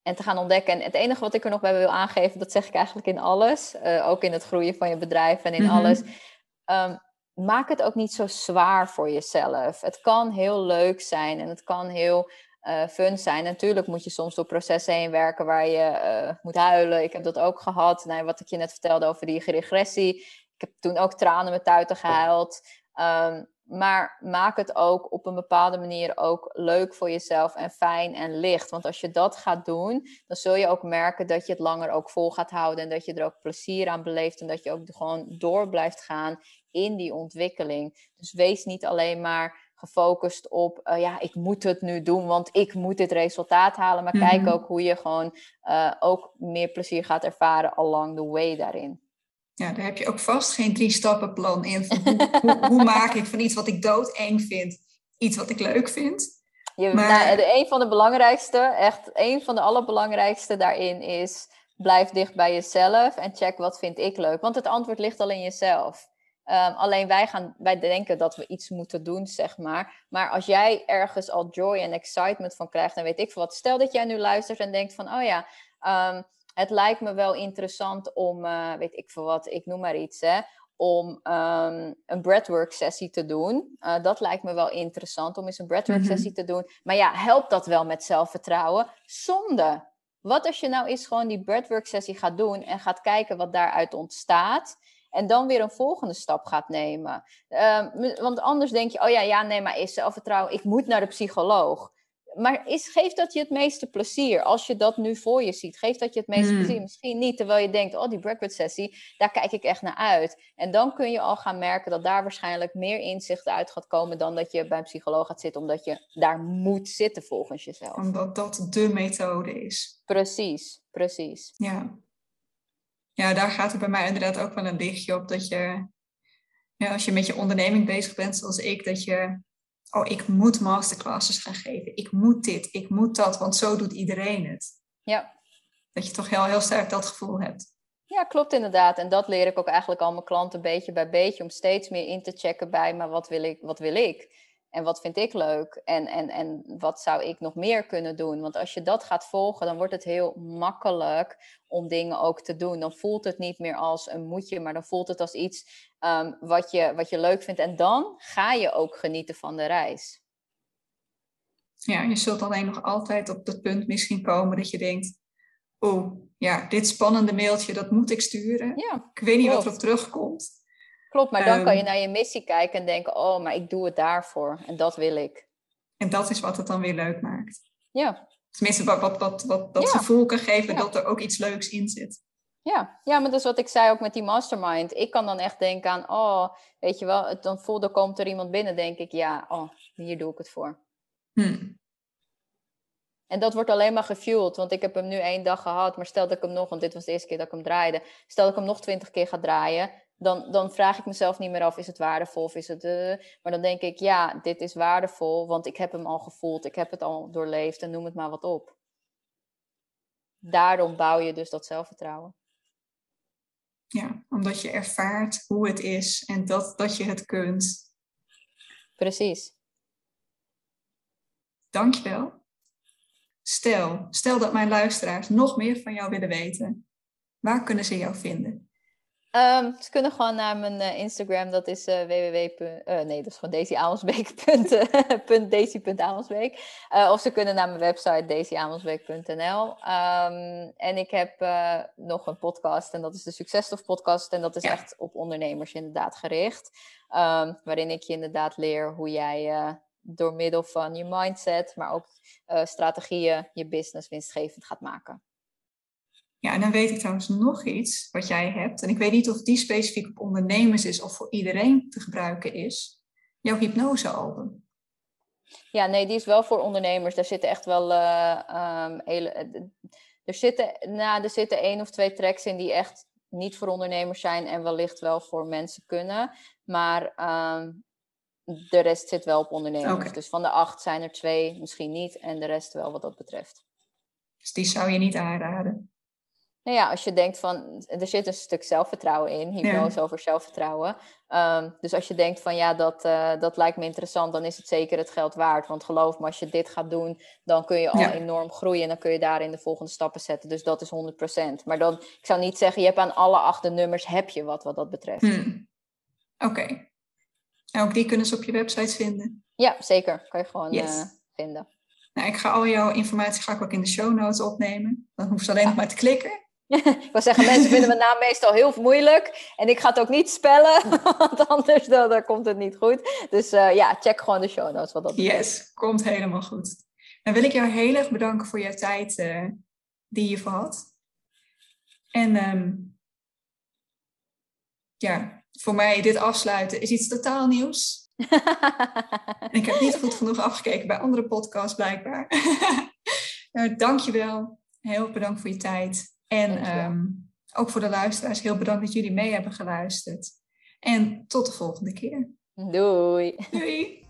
en te gaan ontdekken. En het enige wat ik er nog bij wil aangeven, dat zeg ik eigenlijk in alles, eh, ook in het groeien van je bedrijf en in Mhm. alles. Ehm, maak het ook niet zo zwaar voor jezelf. Het kan heel leuk zijn en het kan heel eh, fun zijn. Natuurlijk moet je soms door processen heen werken waar je eh, moet huilen. Ik heb dat ook gehad. Nou, wat ik je net vertelde over die regressie. Ik heb toen ook tranen met tuiten gehuild. Ehm, maar maak het ook op een bepaalde manier ook leuk voor jezelf en fijn en licht. Want als je dat gaat doen, dan zul je ook merken dat je het langer ook vol gaat houden. En dat je er ook plezier aan beleeft. En dat je ook gewoon door blijft gaan in die ontwikkeling. Dus wees niet alleen maar gefocust op, uh, ja, ik moet het nu doen, want ik moet dit resultaat halen. Maar kijk Mhm. ook hoe je gewoon uh, ook meer plezier gaat ervaren along the way daarin. Ja, daar heb je ook vast geen drie stappen plan in. Hoe, hoe, hoe, maak ik van iets wat ik doodeng vind, iets wat ik leuk vind. Je, maar... nou, de, een van de belangrijkste, echt een van de allerbelangrijkste daarin is, blijf dicht bij jezelf en check wat vind ik leuk. Want het antwoord ligt al in jezelf. Um, alleen wij, gaan, wij denken dat we iets moeten doen, zeg maar. Maar als jij ergens al joy en excitement van krijgt, dan weet ik veel wat. Stel dat jij nu luistert en denkt van, oh ja, um, het lijkt me wel interessant om, uh, weet ik veel wat, ik noem maar iets, hè, om um, een breathwork sessie te doen. Uh, dat lijkt me wel interessant om eens een breathwork sessie mm -hmm. te doen. Maar ja, helpt dat wel met zelfvertrouwen? Zonde. Wat als je nou eens gewoon die breathwork sessie gaat doen en gaat kijken wat daaruit ontstaat? En dan weer een volgende stap gaat nemen. Um, want anders denk je, oh ja, ja, nee, maar is zelfvertrouwen, ik moet naar de psycholoog. Maar is, geeft dat je het meeste plezier als je dat nu voor je ziet? Geeft dat je het meeste Hmm. plezier? Misschien niet, terwijl je denkt, oh, die breakfast sessie, daar kijk ik echt naar uit. En dan kun je al gaan merken dat daar waarschijnlijk meer inzicht uit gaat komen dan dat je bij een psycholoog gaat zitten, omdat je daar moet zitten volgens jezelf. Omdat dat de methode is. Precies, precies. Ja. Ja, daar gaat er bij mij inderdaad ook wel een lichtje op dat je, ja, als je met je onderneming bezig bent zoals ik, dat je oh, ik moet masterclasses gaan geven. Ik moet dit, ik moet dat, want zo doet iedereen het. Ja. Dat je toch heel, heel sterk dat gevoel hebt. Ja, klopt inderdaad. En dat leer ik ook eigenlijk al mijn klanten beetje bij beetje, om steeds meer in te checken bij, maar wat wil ik, wat wil ik? En wat vind ik leuk? En, en, en wat zou ik nog meer kunnen doen? Want als je dat gaat volgen, dan wordt het heel makkelijk om dingen ook te doen. Dan voelt het niet meer als een moetje, maar dan voelt het als iets um, wat, je, wat je leuk vindt. En dan ga je ook genieten van de reis. Ja, je zult alleen nog altijd op dat punt misschien komen dat je denkt... Oh, ja, dit spannende mailtje, dat moet ik sturen. Ja, ik weet niet klopt. wat erop terugkomt. Klopt, maar dan Um, kan je naar je missie kijken en denken... oh, maar ik doe het daarvoor en dat wil ik. En dat is wat het dan weer leuk maakt. Ja, Tenminste, wat, wat, wat, wat dat Ja. gevoel kan geven Ja. dat er ook iets leuks in zit. Ja, ja, maar dat is wat ik zei ook met die mastermind. Ik kan dan echt denken aan, oh, weet je wel, het, dan voelde, komt er iemand binnen, denk ik, ja, oh, hier doe ik het voor. Hm. En dat wordt alleen maar gefueled, want ik heb hem nu één dag gehad, maar stel dat ik hem nog, want dit was de eerste keer dat ik hem draaide, stel dat ik hem nog twintig keer ga draaien, dan, dan vraag ik mezelf niet meer af, is het waardevol of is het... eh, maar dan denk ik, ja, dit is waardevol, want ik heb hem al gevoeld, ik heb het al doorleefd en noem het maar wat op. Daarom bouw je dus dat zelfvertrouwen. Ja, omdat je ervaart hoe het is en dat, dat je het kunt. Precies. Dankjewel. Stel, stel dat mijn luisteraars nog meer van jou willen weten. Waar kunnen ze jou vinden? Ehm, ze kunnen gewoon naar mijn eh, Instagram, dat is eh www. eh, nee, dat is gewoon daisyaamelsbeek.daisy.amelsbeek. Eh of ze kunnen naar mijn website daisyaamelsbeek.nl. Ehm, en ik heb nog een podcast en dat is de Successtof podcast. En dat is Ja. echt op ondernemers inderdaad gericht. Ehm, waarin ik je inderdaad leer hoe jij door middel van je mindset, maar ook strategieën, je business winstgevend gaat maken. Ja, en dan weet ik trouwens nog iets wat jij hebt. En ik weet niet of die specifiek op ondernemers is of voor iedereen te gebruiken is. Jouw hypnosealbum. Ja, nee, die is wel voor ondernemers. Daar zitten echt wel. eh, ehm, hele, eh, er, zitten, nou, er zitten één of twee tracks in die echt niet voor ondernemers zijn en wellicht wel voor mensen kunnen. Maar ehm, de rest zit wel op ondernemers. Dus van de acht zijn er twee misschien niet en de rest wel wat dat betreft. Dus die zou je niet aanraden. Nou ja, als je denkt van, er zit een stuk zelfvertrouwen in, hypnose over zelfvertrouwen. Ehm, dus als je denkt van, ja, dat, eh, dat lijkt me interessant, dan is het zeker het geld waard. Want geloof me, als je dit gaat doen, dan kun je al Ja. enorm groeien en dan kun je daarin de volgende stappen zetten. Dus dat is 100%. Maar dan, ik zou niet zeggen, je hebt aan alle acht de nummers, heb je wat wat dat betreft. Hm. Oké. En ook die kunnen ze op je website vinden. Ja, zeker. Kan je gewoon Yes. eh, vinden. Nou, ik ga al jouw informatie ga ik ook in de show notes opnemen. Dan hoef ze alleen nog maar te klikken. ik wil zeggen, mensen vinden mijn naam meestal heel moeilijk. En ik ga het ook niet spellen, want anders dan, dan komt het niet goed. Dus uh, ja, check gewoon de show notes. Wat dat yes, komt helemaal goed. Dan wil ik jou heel erg bedanken voor je tijd uh, die je voor had. En um, ja, voor mij dit afsluiten is iets totaal nieuws. ik heb niet goed genoeg afgekeken bij andere podcasts blijkbaar. nou, dankjewel. Heel bedankt voor je tijd. En um, ook voor de luisteraars, heel bedankt dat jullie mee hebben geluisterd. En tot de volgende keer. Doei. Doei.